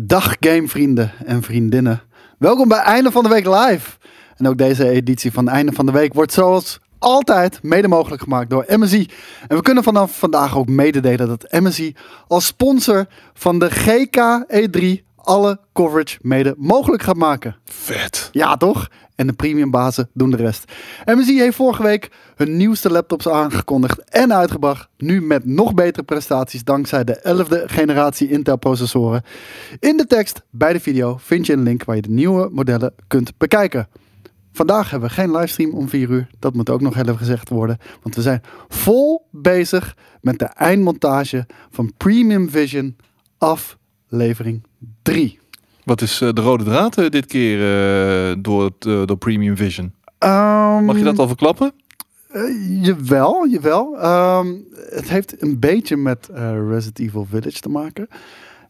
Dag gamevrienden en vriendinnen. Welkom bij Einde van de Week Live. En ook deze editie van Einde van de Week wordt zoals altijd mede mogelijk gemaakt door MSI. En we kunnen vanaf vandaag ook mededelen dat MSI als sponsor van de GK E3 alle coverage mede mogelijk gaat maken. Vet. Ja, toch? En de premiumbazen doen de rest. MSI heeft vorige week hun nieuwste laptops aangekondigd en uitgebracht. Nu met nog betere prestaties dankzij de 11e generatie Intel processoren. In de tekst bij de video vind je een link waar je de nieuwe modellen kunt bekijken. Vandaag hebben we geen livestream om 4 uur. Dat moet ook nog heel even gezegd worden. Want we zijn vol bezig met de eindmontage van Premium Vision aflevering 3. Wat is eh, de rode draad eh, dit keer eh, door, het, door Premium Vision? Ehm, Mag je dat al verklappen? Eh, jawel, jawel. Ehm, het heeft een beetje met Resident Evil Village te maken.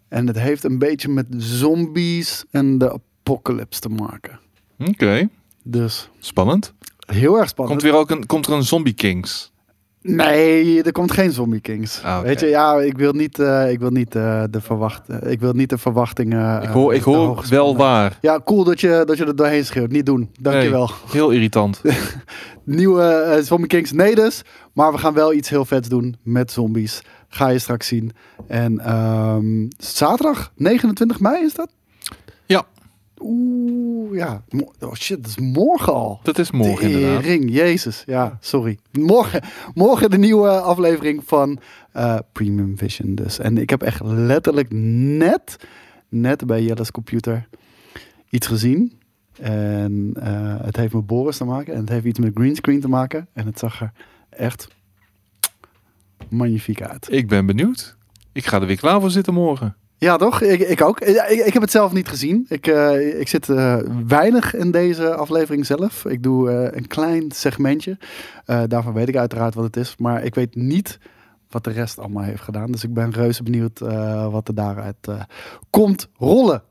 En het heeft een beetje met zombies en de apocalypse te maken. Oké, Dus spannend. heel erg spannend. Komt, weer ook een, komt er een Zombie Kings? Nee, er komt geen Zombie Kings. Ah. Weet je, ja, ik wil niet, eh, ik wil niet eh, de verwacht, eh, ik wil niet de verwachtingen. ik hoor, ik hoor wel waar. Ja, cool dat je, dat je er doorheen schreeuwt. Niet doen. Dankjewel. Heel irritant. Nieuwe Zombie Kings, nee dus. Maar we gaan wel iets heel vets doen met zombies. Ga je straks zien. En ehm, zaterdag, 29 mei is dat? Ja. Oeh, ja. Oh shit, dat is morgen al. Dat is morgen inderdaad. Ring, Jezus. Ja, sorry. Morgen, morgen de nieuwe aflevering van eh, Premium Vision dus. En ik heb echt letterlijk net, net bij Jelle's computer iets gezien. En eh, het heeft met Boris te maken. En het heeft iets met greenscreen te maken. En het zag er echt magnifiek uit. Ik ben benieuwd. Ik ga er weer klaar voor zitten morgen. Ja, toch? Ik, ik ook. Ik, ik heb het zelf niet gezien. Ik, eh, ik zit eh, weinig in deze aflevering zelf. Ik doe eh, een klein segmentje. Daarvan weet ik uiteraard wat het is. Maar ik weet niet wat de rest allemaal heeft gedaan. Dus ik ben reuze benieuwd wat er daaruit komt rollen.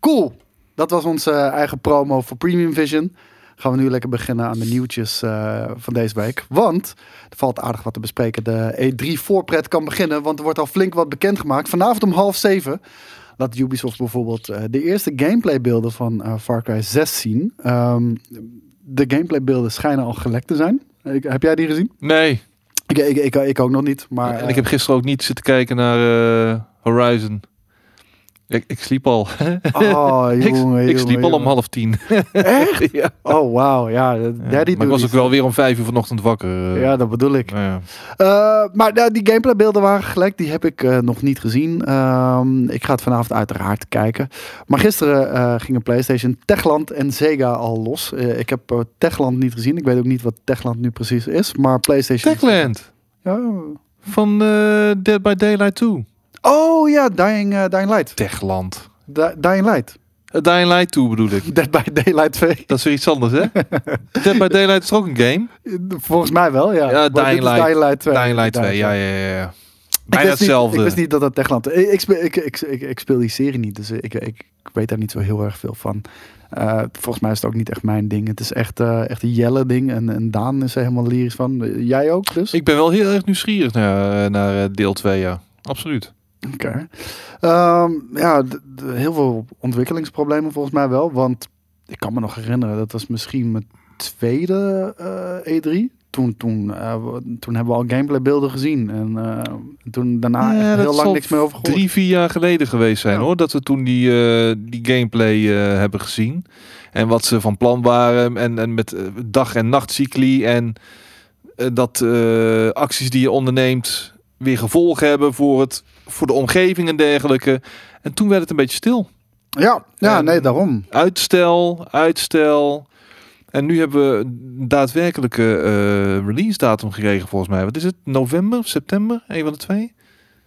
Cool. Dat was onze eigen promo voor Premium Vision. Gaan we nu lekker beginnen aan de nieuwtjes eh, van deze week. Want er valt aardig wat te bespreken. De E3 voorpret kan beginnen, want er wordt al flink wat bekendgemaakt. Vanavond om half zeven laat Ubisoft bijvoorbeeld eh, de eerste gameplaybeelden van eh, Far Cry 6 zien. Ehm, de gameplaybeelden schijnen al gelekt te zijn. Ik, heb jij die gezien? Nee. Ik, ik, ik, ik ook nog niet, maar... en ik heb gisteren ook niet zitten kijken naar Horizon. Ik, ik sliep al. Oh, ik, jongen, ik sliep jongen, al om half tien. Echt? ja. Oh, wauw. Ja, daddy maar ik was ook wel weer om vijf uur vanochtend wakker. eh. Ja, dat bedoel ik. Ja. Eh, maar nou, die gameplaybeelden waren gelekt. Die heb ik eh, nog niet gezien. Ehm, ik ga het vanavond uiteraard kijken. Maar gisteren gingen PlayStation, Techland en Sega al los. Ik heb Techland niet gezien. Ik weet ook niet wat Techland nu precies is. Maar PlayStation... Techland. Ja. Van Dead by Daylight 2. Oh ja, Dying, eh, Dying Light. Techland. Di- Dying Light. Uh, Dying Light 2 bedoel ik. Dead by Daylight 2. Dat is weer iets anders, hè? Dead by Daylight is toch ook een game? Volgens mij wel, ja. Ja, Dying Light. Dying Light 2. Dying Light 2, Dying ja, ja, ja. ja. Ik Bijna niet- hetzelfde. ik wist niet dat dat Techland... Ik, ik, speel- ik, ik, ik, ik speel die serie niet, dus ik, ik, ik weet daar niet zo heel erg veel van. Eh, volgens mij is het ook niet echt mijn ding. Het is echt, eh, echt een jelle ding. En, en Daan is er helemaal lyrisch van. Eh, Jij ook dus? Ik ben wel heel erg nieuwsgierig naar, naar eh, deel 2, ja. Absoluut. Oké. Ehm, ja, heel veel ontwikkelingsproblemen volgens mij wel. Want ik kan me nog herinneren, dat was misschien mijn tweede eh, E3. Toen, toen, eh, toen hebben we al gameplaybeelden gezien. En eh, toen daarna Ja, heel lang niks meer over gehoord. Drie, vier jaar geleden geweest zijn, Ja. hoor. Dat we toen die, die gameplay hebben gezien. En wat ze van plan waren. En, en met dag- en nachtcycli. En dat acties die je onderneemt weer gevolgen hebben voor, het, voor de omgeving en dergelijke. En toen werd het een beetje stil. Ja, ja En- nee, daarom. Uitstel, uitstel. En nu hebben we een daadwerkelijke eh, release datum gekregen volgens mij. Wat is het? November of september? Een van de twee?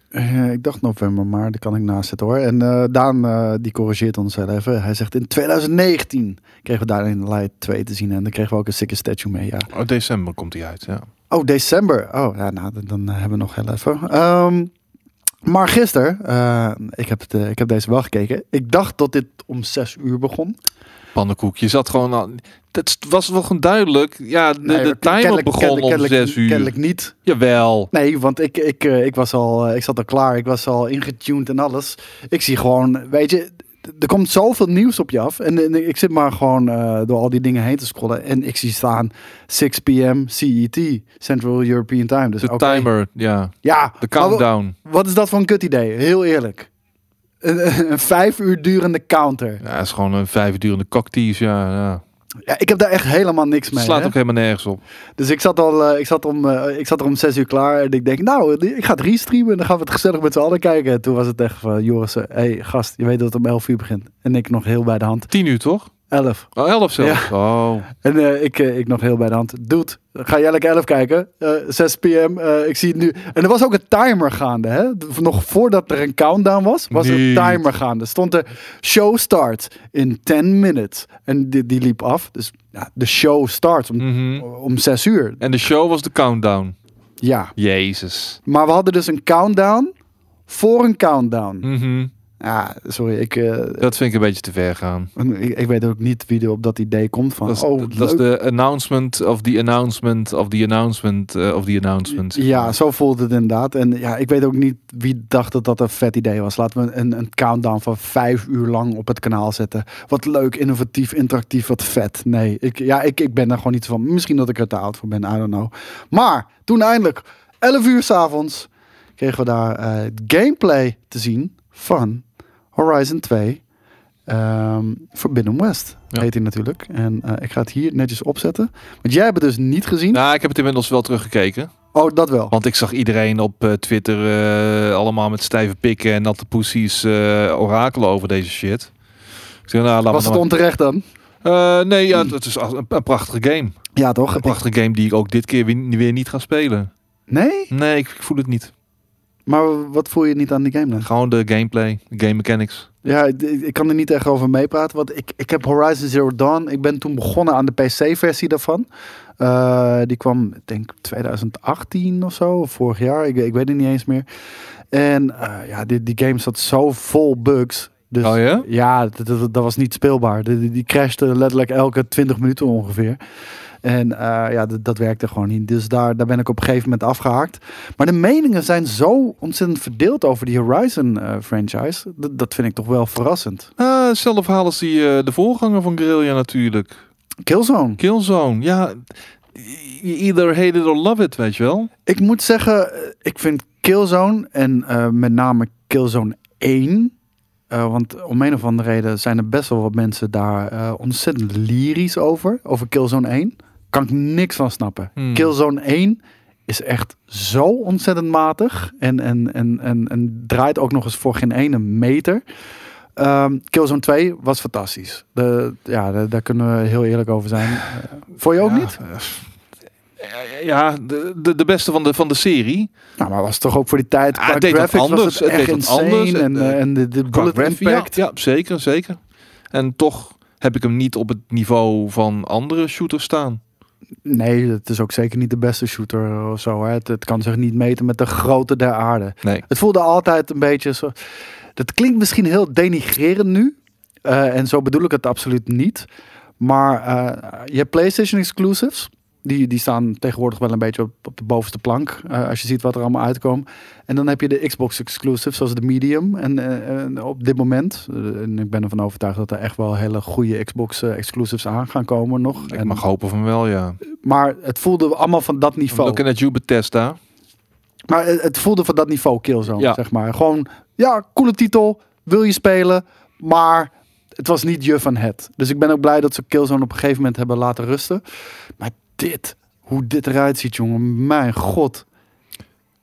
Eh, ik dacht november, maar daar kan ik naast zitten hoor. En eh, Daan, die corrigeert ons wel even. Hij zegt in 2019 kregen we daarin Light 2 te zien. En dan kregen we ook een sikke statue mee, ja. Oh, december komt hij uit, ja. Oh, december. Oh, ja, nou, dan- dan hebben we nog heel even. Ehm, maar gisteren, eh, ik, heb het, eh, ik heb deze wel gekeken. Ik dacht dat dit om 6 uur begon. pannenkoek. Je zat gewoon aan. Dat was wel gewoon duidelijk. Ja, de, Nee, de timer begon om zes uur. Kennelijk niet. Jawel. Nee, want ik, ik, eh, ik, was al, ik zat al klaar. Ik was al ingetuned en alles. Ik zie gewoon, weet je, er komt zoveel nieuws op je af. En, en ik zit maar gewoon eh, door al die dingen heen te scrollen. En ik zie staan 6 p.m. CET, Central European Time. Dus De timer, ja. Ja, De countdown. wat is dat voor een kut idee? Heel eerlijk. Een, een vijf uur durende counter. Ja, het is gewoon een vijf uur durende cocktails, ja. ja. Ja, ik heb daar echt helemaal niks Het mee. slaat hè. ook helemaal nergens op. Dus ik zat, al, eh, ik, zat om, eh, ik zat er om zes uur klaar en ik denk, nou, ik ga het restreamen en dan gaan we het gezellig met z'n allen kijken. En toen was het echt van, Joris, hé hey, gast, je weet dat het om elf uur begint. En ik nog heel bij de hand. Tien uur toch? Elf. Oh, elf zelfs. Oh. En eh, ik, eh, ik nog heel bij de hand. Dude, ga jij lekker elf kijken? Eh 6 pm, ik zie het nu. En er was ook een timer gaande, hè? Nog voordat er een countdown was, was er een timer gaande. Stond er, show starts in 10 minutes. En die, die liep af. Dus ja, de show starts om, Mhm. om 6 uur. En de show was de countdown. Ja. Jezus. Maar we hadden dus een countdown voor een countdown. Mhm. Ja, sorry, ik, eh, Dat vind ik een beetje te ver gaan. ik, ik weet ook niet wie er op dat idee komt van. Dat is, oh, dat is de announcement of the announcement of the announcement eh, of the announcement. Ja, zo voelde het inderdaad. En ja, ik weet ook niet wie dacht dat dat een vet idee was. Laten we een, een countdown van vijf uur lang op het kanaal zetten. Wat leuk, innovatief, interactief, wat vet. Nee, ik, ja, ik, ik ben daar gewoon niet van. Misschien dat ik er te oud voor ben, I don't know. Maar toen eindelijk, 11 uur s'avonds, kregen we daar eh, gameplay te zien van Horizon 2. ehm, Forbidden West Ja. heet hij natuurlijk. En eh, ik ga het hier netjes opzetten. Want jij hebt het dus niet gezien. Nou, ik heb het inmiddels wel teruggekeken. Oh, dat wel. Want ik zag iedereen op eh, Twitter eh, allemaal met stijve pikken en natte poesies orakelen over deze shit. Ik zeg, nou, laat Was maar het onterecht dan? Nee, ja, het is een, een prachtige game. Ja, toch? Een prachtige game die ik ook dit keer weer, weer niet ga spelen. Nee? Nee, ik, ik voel het niet. Maar wat voel je niet aan die game dan? Gewoon de gameplay, de game mechanics. Ja, ik, ik kan er niet echt over meepraten. Want ik, ik heb Horizon Zero Dawn. Ik ben toen begonnen aan de PC-versie daarvan. Eh, die kwam, ik denk 2018 of zo. Of vorig jaar. Ik, ik weet het niet eens meer. En eh, ja, die, die game zat zo vol bugs. Dus Oh ja? ja, dat, dat, dat was niet speelbaar. Die, die crashte letterlijk elke 20 minuten ongeveer. En eh, ja, dat, werkte gewoon niet. Dus daar, daar ben ik op een gegeven moment afgehaakt. Maar de meningen zijn zo ontzettend verdeeld over die Horizon eh, franchise. Dat, dat vind ik toch wel verrassend. Ah, hetzelfde verhaal als die, eh, de voorganger van Guerrilla natuurlijk. Killzone. Killzone, ja. Either hate it or love it, weet je wel. Ik moet zeggen, ik vind Killzone en met name Killzone 1. eh, want om een of andere reden zijn er best wel wat mensen daar ontzettend lyrisch over. Over Killzone 1. Kan ik niks van snappen. Hmm. Killzone 1 is echt zo ontzettend matig. En, en, en, en, en draait ook nog eens voor geen ene meter. Ehm, Killzone 2 was fantastisch. De, ja, de- daar kunnen we heel eerlijk over zijn. Uh, voor je ook Ja, niet? eh, Ja, de, de, de beste van de, van de serie. Nou, maar was het toch ook voor die tijd. Het deed wat graphics was anders. het Het echt deed anders. En, Het, eh, en de, de bullet graphic, impact. Ja, ja, zeker, zeker. En toch heb ik hem niet op het niveau van andere shooters staan. Nee, het is ook zeker niet de beste shooter of zo. Hè. Het, het kan zich niet meten met de grootte der aarde. Nee. Het voelde altijd een beetje zo. Dat klinkt misschien heel denigrerend nu. eh, en zo bedoel ik het absoluut niet. Maar eh, je hebt PlayStation exclusives. Die, die staan tegenwoordig wel een beetje op, op de bovenste plank. eh, als je ziet wat er allemaal uitkomt. En dan heb je de Xbox exclusives, zoals de Medium. En, eh, en op dit moment, eh, en ik ben ervan overtuigd dat er echt wel hele goede Xbox exclusives aan gaan komen nog. Ik En- mag hopen van wel, ja. maar het voelde allemaal van dat niveau. Looking at you, Bethesda. Maar het, het voelde van dat niveau Killzone, Ja. zeg maar. Gewoon, ja, coole titel, wil je spelen, maar het was niet je van het. Dus ik ben ook blij dat ze Killzone op een gegeven moment hebben laten rusten. Maar dit, hoe dit eruit ziet, jongen, mijn god.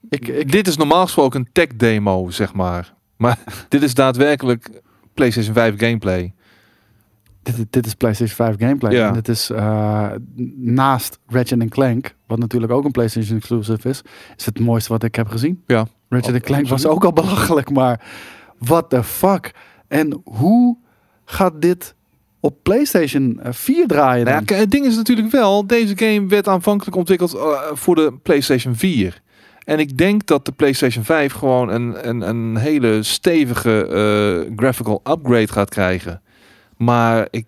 Ik, ik, Dit is normaal gesproken een tech demo, zeg maar. Maar dit is daadwerkelijk PlayStation 5 gameplay. dit, dit is PlayStation 5 gameplay. Ja. En dit is eh, naast Ratchet Clank, wat natuurlijk ook een PlayStation exclusive is, is het mooiste wat ik heb gezien. Ja. Ratchet Ab- Clank was ook al belachelijk, maar what the fuck? En hoe gaat dit op PlayStation eh, 4 draaien Nou ja, het ding is natuurlijk wel, deze game werd aanvankelijk ontwikkeld eh, voor de PlayStation 4. En ik denk dat de PlayStation 5 gewoon een, een, een hele stevige eh, graphical upgrade gaat krijgen. Maar ik,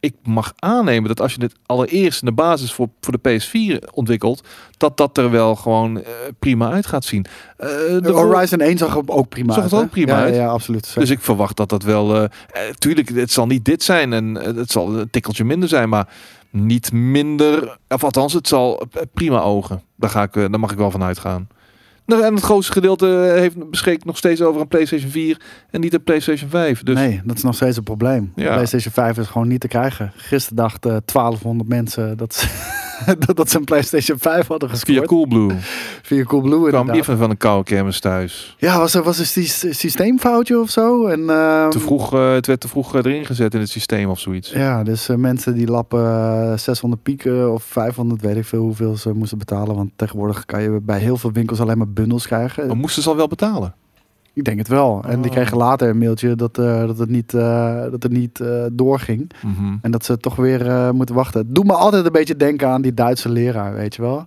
ik mag aannemen dat als je dit allereerst in de basis voor, voor de PS4 ontwikkelt, dat dat er wel gewoon eh, prima uit gaat zien. Eh, de Horizon 1 zag ook prima Zag uit. het ook prima ja, uit. Ja, absoluut. Dus ik verwacht dat dat wel. eh, eh, tuurlijk, het zal niet dit zijn en eh, het zal een tikkeltje minder zijn, maar niet minder. Of althans, het zal eh, prima ogen. Daar, ga ik, eh, daar mag ik wel van uitgaan. Nou, en het grootste gedeelte eh, heeft beschikt nog steeds over een PlayStation 4 en niet een PlayStation 5. Dus Nee, dat is nog steeds een probleem. Ja. PlayStation 5 is gewoon niet te krijgen. Gisteren dachten 1200 mensen dat dat, dat ze een PlayStation 5 hadden via gescoord. Coolblue Via Coolblue kwam inderdaad. die van, van een koude kermis thuis. Ja, was er was een sy- systeemfoutje of zo? En, ehm, Te vroeg, eh, het werd te vroeg eh, erin gezet in het systeem of zoiets. Ja, dus eh, mensen die lappen eh, 600 pieken of 500, weet ik veel hoeveel ze moesten betalen. Want tegenwoordig kan je bij heel veel winkels alleen maar bundels krijgen. Maar moesten ze al wel betalen? Ik denk het wel. En die Oh. kregen later een mailtje dat, eh, dat het niet, eh, dat het niet eh, doorging. Mhm. En dat ze toch weer moeten wachten. Doet me altijd een beetje denken aan die Duitse leraar, weet je wel.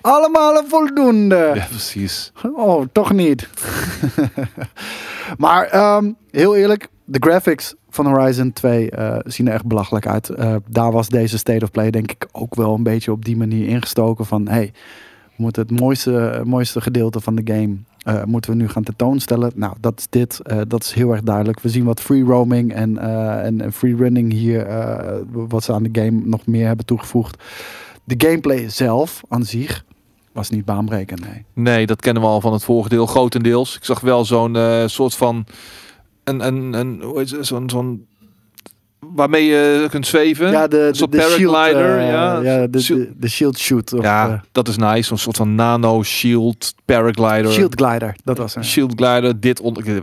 Allemaal een voldoende. Ja, precies. Oh, toch niet. maar ehm, heel eerlijk, de graphics van Horizon 2 eh, zien er echt belachelijk uit. Daar was deze State of Play denk ik ook wel een beetje op die manier ingestoken van... Hey, we moeten het mooiste, mooiste gedeelte van de game eh, moeten we nu gaan tentoonstellen. Nou, dat is dit. Eh, dat is heel erg duidelijk. We zien wat free roaming en, eh, en, en free running hier, wat ze aan de game nog meer hebben toegevoegd. De gameplay zelf aan zich was niet baanbrekend, nee. Nee, dat kennen we al van het vorige deel, grotendeels. Ik zag wel zo'n soort van... Een, een, een, hoe heet het? Zo'n... zo'n waarmee je kunt zweven. Ja, de, de, shield, paraglider, eh, ja. ja, de, Shield- de, shield shoot. Of, Ja, eh, dat is nice. Zo'n soort van nano-shield paraglider. shield glider, dat was er. Shield glider, dit onder...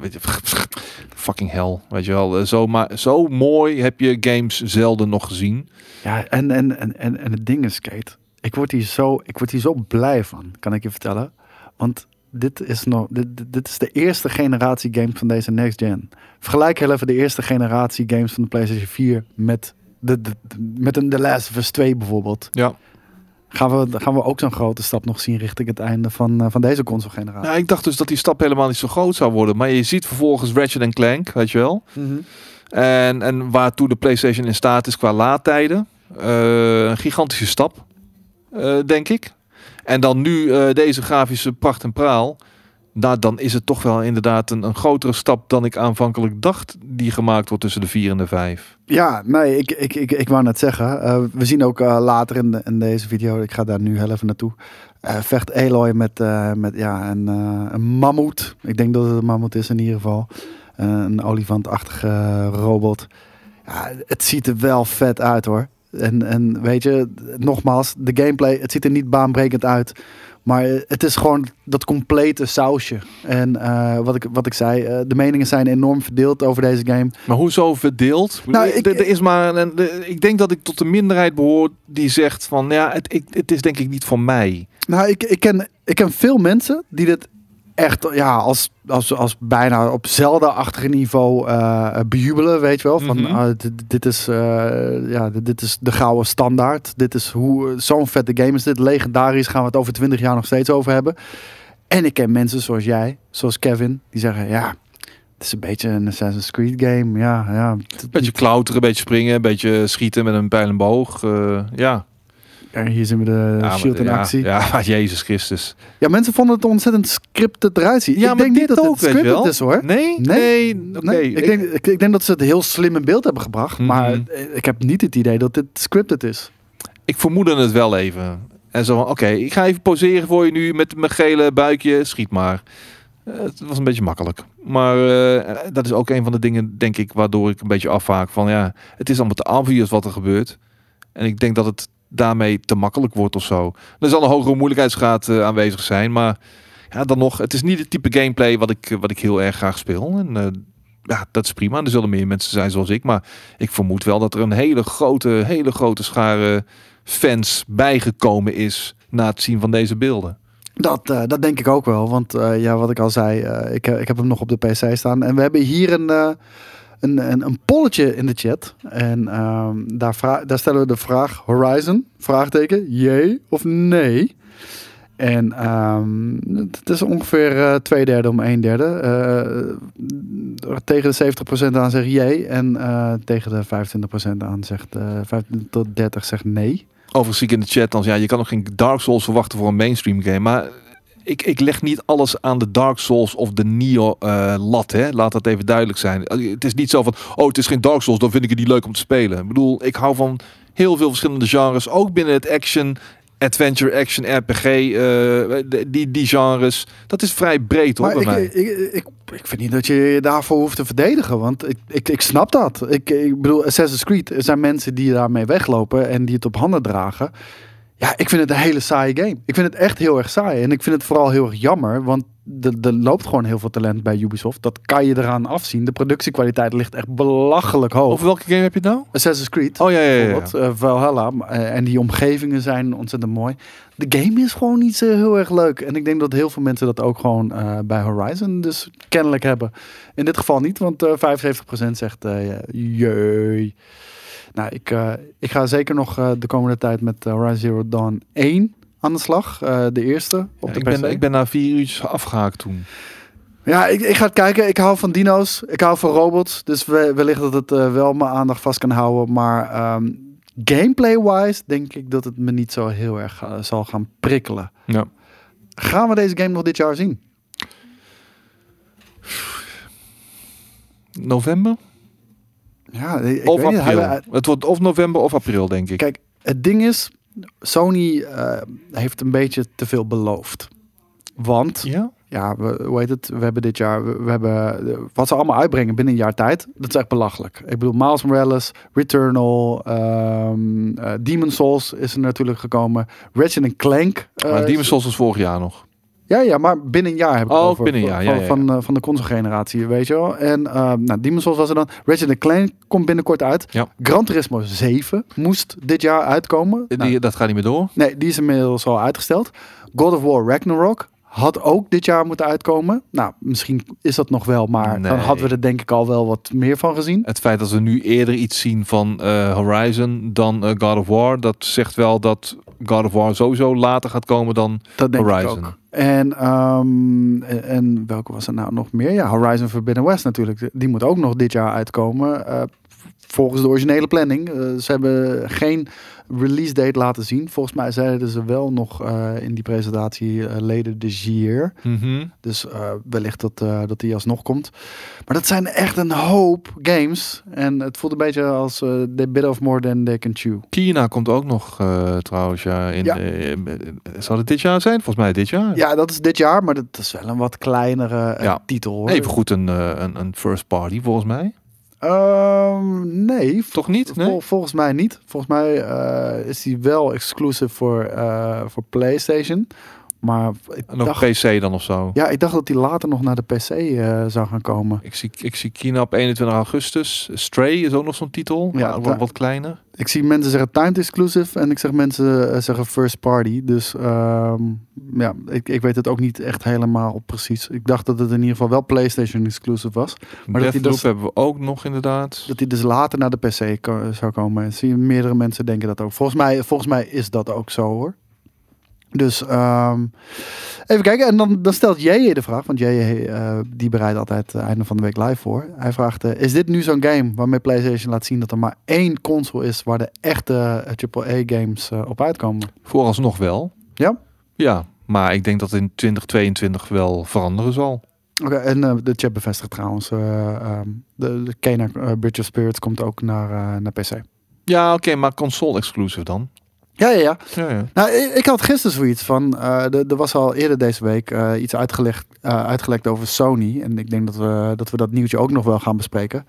Fucking hell, weet je wel. Eh, Zo, maar, zo mooi heb je games zelden nog gezien. Ja, en, en, en, en, en het ding is, Kate, ik word, hier zo, ik word hier zo blij van, kan ik je vertellen. Want dit is, nog, dit, dit- is de eerste generatie games van deze next gen. Vergelijk heel even de eerste generatie games van de PlayStation 4 met, de, met een The Last of Us 2 bijvoorbeeld. Ja. Gaan we, gaan we ook zo'n grote stap nog zien richting het einde van, eh, van deze console generatie. Nou, ik dacht dus dat die stap helemaal niet zo groot zou worden. Maar je ziet vervolgens Ratchet Clank, weet je wel. En, en waartoe de PlayStation in staat is qua laadtijden. Eh, een gigantische stap, eh, denk ik. En dan nu eh, deze grafische pracht en praal. Nou, dan is het toch wel inderdaad een, een grotere stap dan ik aanvankelijk dacht die gemaakt wordt tussen de 4 en de 5. Ja, nee, ik, ik, ik, ik wou net zeggen. eh, we zien ook eh, later in, in deze video, ik ga daar nu heel even naartoe. vecht Aloy met, met ja, een, een mammoet. Ik denk dat het een mammoet is in ieder geval. Een olifantachtige robot. Ja, het ziet er wel vet uit hoor. En, en weet je, nogmaals, de gameplay, het ziet er niet baanbrekend uit. Maar het is gewoon dat complete sausje. En eh, wat, ik, wat ik zei, eh, de meningen zijn enorm verdeeld over deze game. Maar hoezo verdeeld? Nou, ik- er is maar een, de- ik denk dat ik tot de minderheid behoor die zegt van ja, het, ik, het is denk ik niet voor mij. Nou, ik, ik, ken, ik ken veel mensen die dit echt ja, als, als, als bijna op Zelda-achtige niveau eh, bejubelen, weet je wel. Van, Mhm. ah, dit, dit, is, eh, ja, dit, dit is de gouden standaard. Dit is hoe zo'n vette game is dit. Legendarisch gaan we het over 20 jaar nog steeds over hebben. En ik ken mensen zoals jij, zoals Kevin, die zeggen ja, het is een beetje een Assassin's Creed game. Ja, ja. Beetje klauteren, beetje springen, beetje schieten met een pijl en boog. ja. Ja, Hier zien we de Ja, shield in ja, actie. Ja. Ja, Jezus Christus. mensen vonden het ontzettend scripted eruit zien. Ja, ik denk niet dat ook, het scripted is hoor. Nee, Nee. nee, ik, denk, ik, ik denk dat ze het heel slim in beeld hebben gebracht. Mhm. Maar eh, ik heb niet het idee dat dit scripted is. ik vermoedde het wel even. En zo van, oké, ik ga even poseren voor je nu met mijn gele buikje. Schiet maar. Eh, het was een beetje makkelijk. Maar eh, dat is ook een van de dingen, denk ik, waardoor ik een beetje afvaak van, ja, het is allemaal te obvious wat er gebeurt. En ik denk dat het daarmee te makkelijk wordt of zo. Er zal een hogere moeilijkheidsgraad eh, aanwezig zijn, maar ja, dan nog, het is niet het type gameplay wat ik, wat ik heel erg graag speel. En eh, ja, dat is prima. Er zullen meer mensen zijn zoals ik, maar ik vermoed wel dat er een hele grote, hele grote schare fans bijgekomen is na het zien van deze beelden. Dat, eh, dat denk ik ook wel. Want eh, ja, wat ik al zei, eh, ik, ik heb hem nog op de PC staan. En we hebben hier een, eh, een, een, een polletje in de chat. En ehm, daar, daar stellen we de vraag Horizon, vraagteken, jee of nee. En ehm, het is ongeveer eh, twee derde om een derde. Eh, tegen de 70% aan zegt jee. En eh, tegen de 25% aan zegt, eh 25 tot 30 zegt nee. Overigens zie ik in de chat dan, ja, je kan nog geen Dark Souls verwachten voor een mainstream game. Maar ik, ik leg niet alles aan de Dark Souls of de Neo eh, lat, hè. Laat dat even duidelijk zijn. Eh, Het is niet zo van, oh, het is geen Dark Souls, dan vind ik het niet leuk om te spelen. Ik bedoel, ik hou van heel veel verschillende genres, ook binnen het action, adventure, action, RPG, eh, die, die genres. Dat is vrij breed, hoor, Maar bij ik, mij. ik, ik, ik vind niet dat je je daarvoor hoeft te verdedigen. Want ik, ik, ik snap dat. Ik, ik bedoel, Assassin's Creed, er zijn mensen die daarmee weglopen en die het op handen dragen. Ja, ik vind het een hele saaie game. Ik vind het echt heel erg saai. En ik vind het vooral heel erg jammer. Want er, loopt gewoon heel veel talent bij Ubisoft. Dat kan je eraan afzien. De productiekwaliteit ligt echt belachelijk hoog. Over welke game heb je het nou? Assassin's Creed. Oh ja, ja, ja. ja. Valhalla. eh, en die omgevingen zijn ontzettend mooi. De game is gewoon niet zo heel erg leuk. En ik denk dat heel veel mensen dat ook gewoon eh, bij Horizon dus kennelijk hebben. In dit geval niet, want eh 75% zegt jee. Nou, ik, eh, ik ga zeker nog eh, de komende tijd met eh, Horizon Zero Dawn 1 aan de slag. Eh, de eerste op Ja, de ik, ben, ik ben na vier uurtjes afgehaakt toen. Ja, ik, ik ga het kijken. Ik hou van dino's. Ik hou van robots. Dus we, wellicht dat het eh, wel mijn aandacht vast kan houden. Maar ehm, gameplay-wise denk ik dat het me niet zo heel erg zal gaan prikkelen. Ja. Gaan we deze game nog dit jaar zien? November? Ja, ik of weet niet. april. Het wordt of november of april, denk ik. Kijk, het ding is, Sony eh, heeft een beetje te veel beloofd. Want ja? ja, we, hoe heet het? We hebben dit jaar, we, we hebben eh, wat ze allemaal uitbrengen binnen een jaar tijd. Dat is echt belachelijk. Ik bedoel, Miles Morales, Returnal, ehm eh, Demon Souls is er natuurlijk gekomen. Ratchet Clank. maar Demon's Souls was vorig jaar nog. Ja, ja, maar binnen een jaar heb ik Oh, over. binnen een Van- jaar, ja, ja, Van, eh, van de console-generatie, weet je wel. En ehm nou, Demon's Souls was er dan. Ratchet Clank komt binnenkort uit. Ja. Gran Turismo 7 moest dit jaar uitkomen. Die, Nou, dat gaat niet meer door. Nee, die is inmiddels al uitgesteld. God of War Ragnarok had ook dit jaar moeten uitkomen. Nou, misschien is dat nog wel, maar dan hadden we er denk ik al wel wat meer van gezien. Het feit dat we nu eerder iets zien van eh, Horizon dan God of War, dat zegt wel dat God of War sowieso later gaat komen dan Dat denk Horizon. ik ook. En, en, en welke was er nou nog meer? Ja, Horizon Forbidden West natuurlijk. Die moet ook nog dit jaar uitkomen. eh, volgens de originele planning. Eh, ze hebben geen release date laten zien. Volgens mij zeiden ze wel nog eh, in die presentatie uh, later this year. Mhm. Dus wellicht dat, dat die alsnog komt. Maar dat zijn echt een hoop games. En het voelt een beetje als they bit of more than they can chew. China komt ook nog trouwens. Ja, in, Ja. zal het dit jaar zijn? Volgens mij dit jaar. Ja, dat is dit jaar, maar dat is wel een wat kleinere Ja. titel. Hoor. Even goed een, een, een first party volgens mij. Ehm, nee, Toch niet? vol- Nee? volgens mij niet. Volgens mij eh, is die wel exclusive voor, eh, voor PlayStation. Maar ik En nog dacht, PC dan of zo. ja, ik dacht dat die later nog naar de PC eh, zou gaan komen. Ik zie, ik zie China op 21 augustus. Stray is ook nog zo'n titel. Ja, wat, wat kleiner. Ik zie mensen zeggen timed exclusive en ik zeg mensen eh, zeggen first party. Dus ehm, ja, ik, ik weet het ook niet echt helemaal precies. Ik dacht dat het in ieder geval wel PlayStation exclusive was. Maar dat die dus- hebben we ook nog inderdaad. Dat die dus later naar de PC zou komen. En zie meerdere mensen denken dat ook. Volgens mij, volgens mij is dat ook zo hoor. Dus ehm, even kijken. En dan, dan stelt JJ de vraag. Want JJ eh, die bereidt altijd het einde van de week live voor. Hij vraagt, eh, is dit nu zo'n game waarmee PlayStation laat zien dat er maar één console is waar de echte AAA games eh, op uitkomen? Vooralsnog wel. Ja? Ja, maar ik denk dat in 2022 wel veranderen zal. Oké, en eh, de chat bevestigt trouwens. eh, ehm, de, de Kena eh, Bridge of Spirits komt ook naar, eh, naar PC. Ja, oké, maar console exclusive dan. Ja, ja, ja. Ja, ja. Nou, ik, had gisteren zoiets van. eh, er was al eerder deze week eh, iets uitgelegd, eh, uitgelekt over Sony. En ik denk dat we, dat we dat nieuwtje ook nog wel gaan bespreken.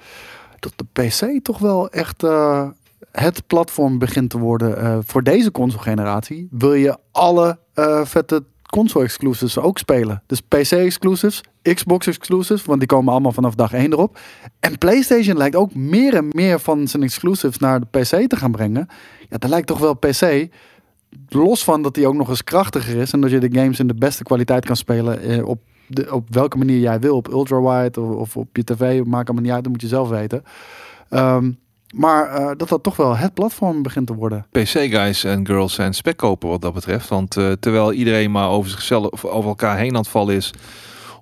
Dat de PC toch wel echt het platform begint te worden voor deze console-generatie. Wil je alle vette console-exclusives ook spelen? Dus PC-exclusives, Xbox-exclusives, want die komen allemaal vanaf dag 1 erop. En PlayStation lijkt ook meer en meer van zijn exclusives naar de PC te gaan brengen. Ja, dat lijkt toch wel PC los van dat die ook nog eens krachtiger is en dat je de games in de beste kwaliteit kan spelen eh, op, de, op welke manier jij wil, op ultrawide of, of op je tv, maakt allemaal niet uit, dat moet je zelf weten. Ehm, maar eh, dat dat toch wel het platform begint te worden. PC-guys en girls zijn spek kopen wat dat betreft. Want eh, terwijl iedereen maar over zichzelf of over elkaar heen aan het vallen is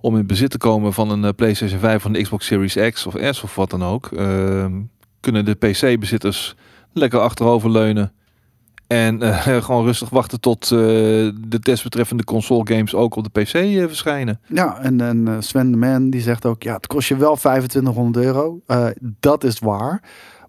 om in bezit te komen van een PlayStation 5 van de Xbox Series X of S of wat dan ook, ehm, kunnen de PC-bezitters lekker achteroverleunen. En eh, gewoon rustig wachten tot eh, de desbetreffende console games ook op de PC eh, verschijnen. Ja, en, en Sven de Man die zegt ook, ja, het kost je wel 2500 euro. Dat is waar.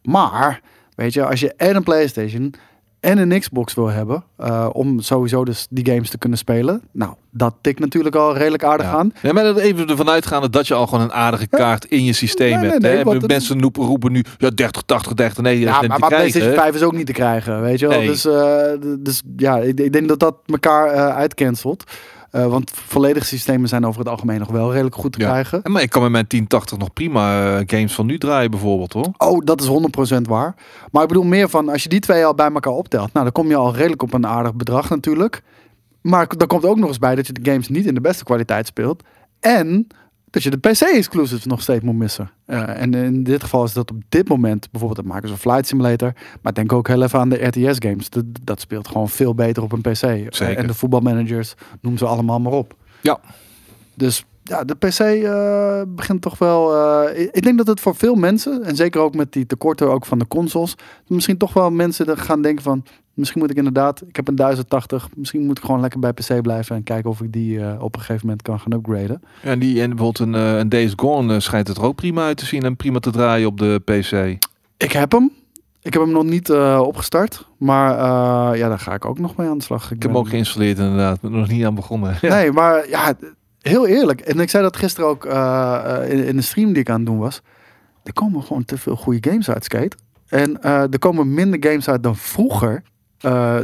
Maar, weet je, als je en een PlayStation en een Xbox wil hebben, eh, om sowieso dus die games te kunnen spelen. Nou, dat tikt natuurlijk al redelijk aardig Ja. aan. Ja, maar dat even ervan uitgaande dat je al gewoon een aardige kaart in je systeem Nee, hebt. nee, hè? het- Mensen roepen, roepen nu ja, 30, 80, 30. Nee, Ja, maar, maar krijgen. PlayStation 5 is ook niet te krijgen, weet je wel. Nee. Dus, eh, dus ja, ik, ik denk dat dat elkaar eh uitcancelt. Eh, want volledige systemen zijn over het algemeen nog wel redelijk goed te Ja. krijgen. Maar ik kan met mijn 1080 nog prima eh, games van nu draaien bijvoorbeeld hoor. Oh, dat is 100% waar. Maar ik bedoel meer van, als je die twee al bij elkaar optelt, nou, dan kom je al redelijk op een aardig bedrag natuurlijk. Maar dan komt ook nog eens bij dat je de games niet in de beste kwaliteit speelt. En dat je de PC-exclusives nog steeds moet missen. Eh, en in dit geval is dat op dit moment bijvoorbeeld het Microsoft Flight Simulator. Maar denk ook heel even aan de RTS-games. Dat, dat speelt gewoon veel beter op een PC. En de voetbalmanagers, noem ze allemaal maar op. Ja. Dus ja, de PC eh, begint toch wel. eh, ik- ik denk dat het voor veel mensen, en zeker ook met die tekorten ook van de consoles, misschien toch wel mensen gaan denken van. Misschien moet ik inderdaad, ik heb een 1080, misschien moet ik gewoon lekker bij PC blijven en kijken of ik die eh, op een gegeven moment kan gaan upgraden. Ja, en, die, en bijvoorbeeld een, een Days Gone schijnt het er ook prima uit te zien en prima te draaien op de PC. Ik heb hem. Ik heb hem nog niet opgestart, maar ja, daar ga ik ook nog mee aan de slag. Ik heb hem ook geïnstalleerd inderdaad, maar nog niet aan begonnen. Nee, maar ja, heel eerlijk. En ik zei dat gisteren ook eh, eh, in, in de stream die ik aan het doen was. Er komen gewoon te veel goede games uit skate. En eh, er komen minder games uit dan vroeger.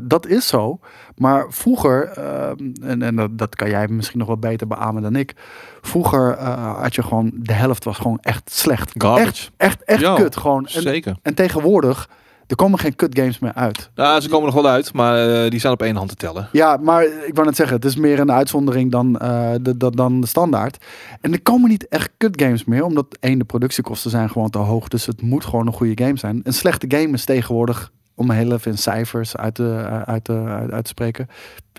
Dat is zo. Maar vroeger, eh, en, en dat, dat kan jij misschien nog wel beter beamen dan ik. Vroeger had je gewoon, de helft was gewoon echt slecht. Garbage. Echt, echt, echt kut gewoon. En, Zeker. en tegenwoordig, er komen geen kut games meer uit. Ja, ze komen nog wel uit, maar eh, die zijn op één hand te tellen. Ja, maar ik wou net zeggen, het is meer een uitzondering dan, eh, de, de- dan de standaard. En er komen niet echt kut games meer, omdat één, de productiekosten zijn gewoon te hoog. Dus het moet gewoon een goede game zijn. Een slechte game is tegenwoordig, om heel even in cijfers uit te, eh, uit te, uit, uit te spreken,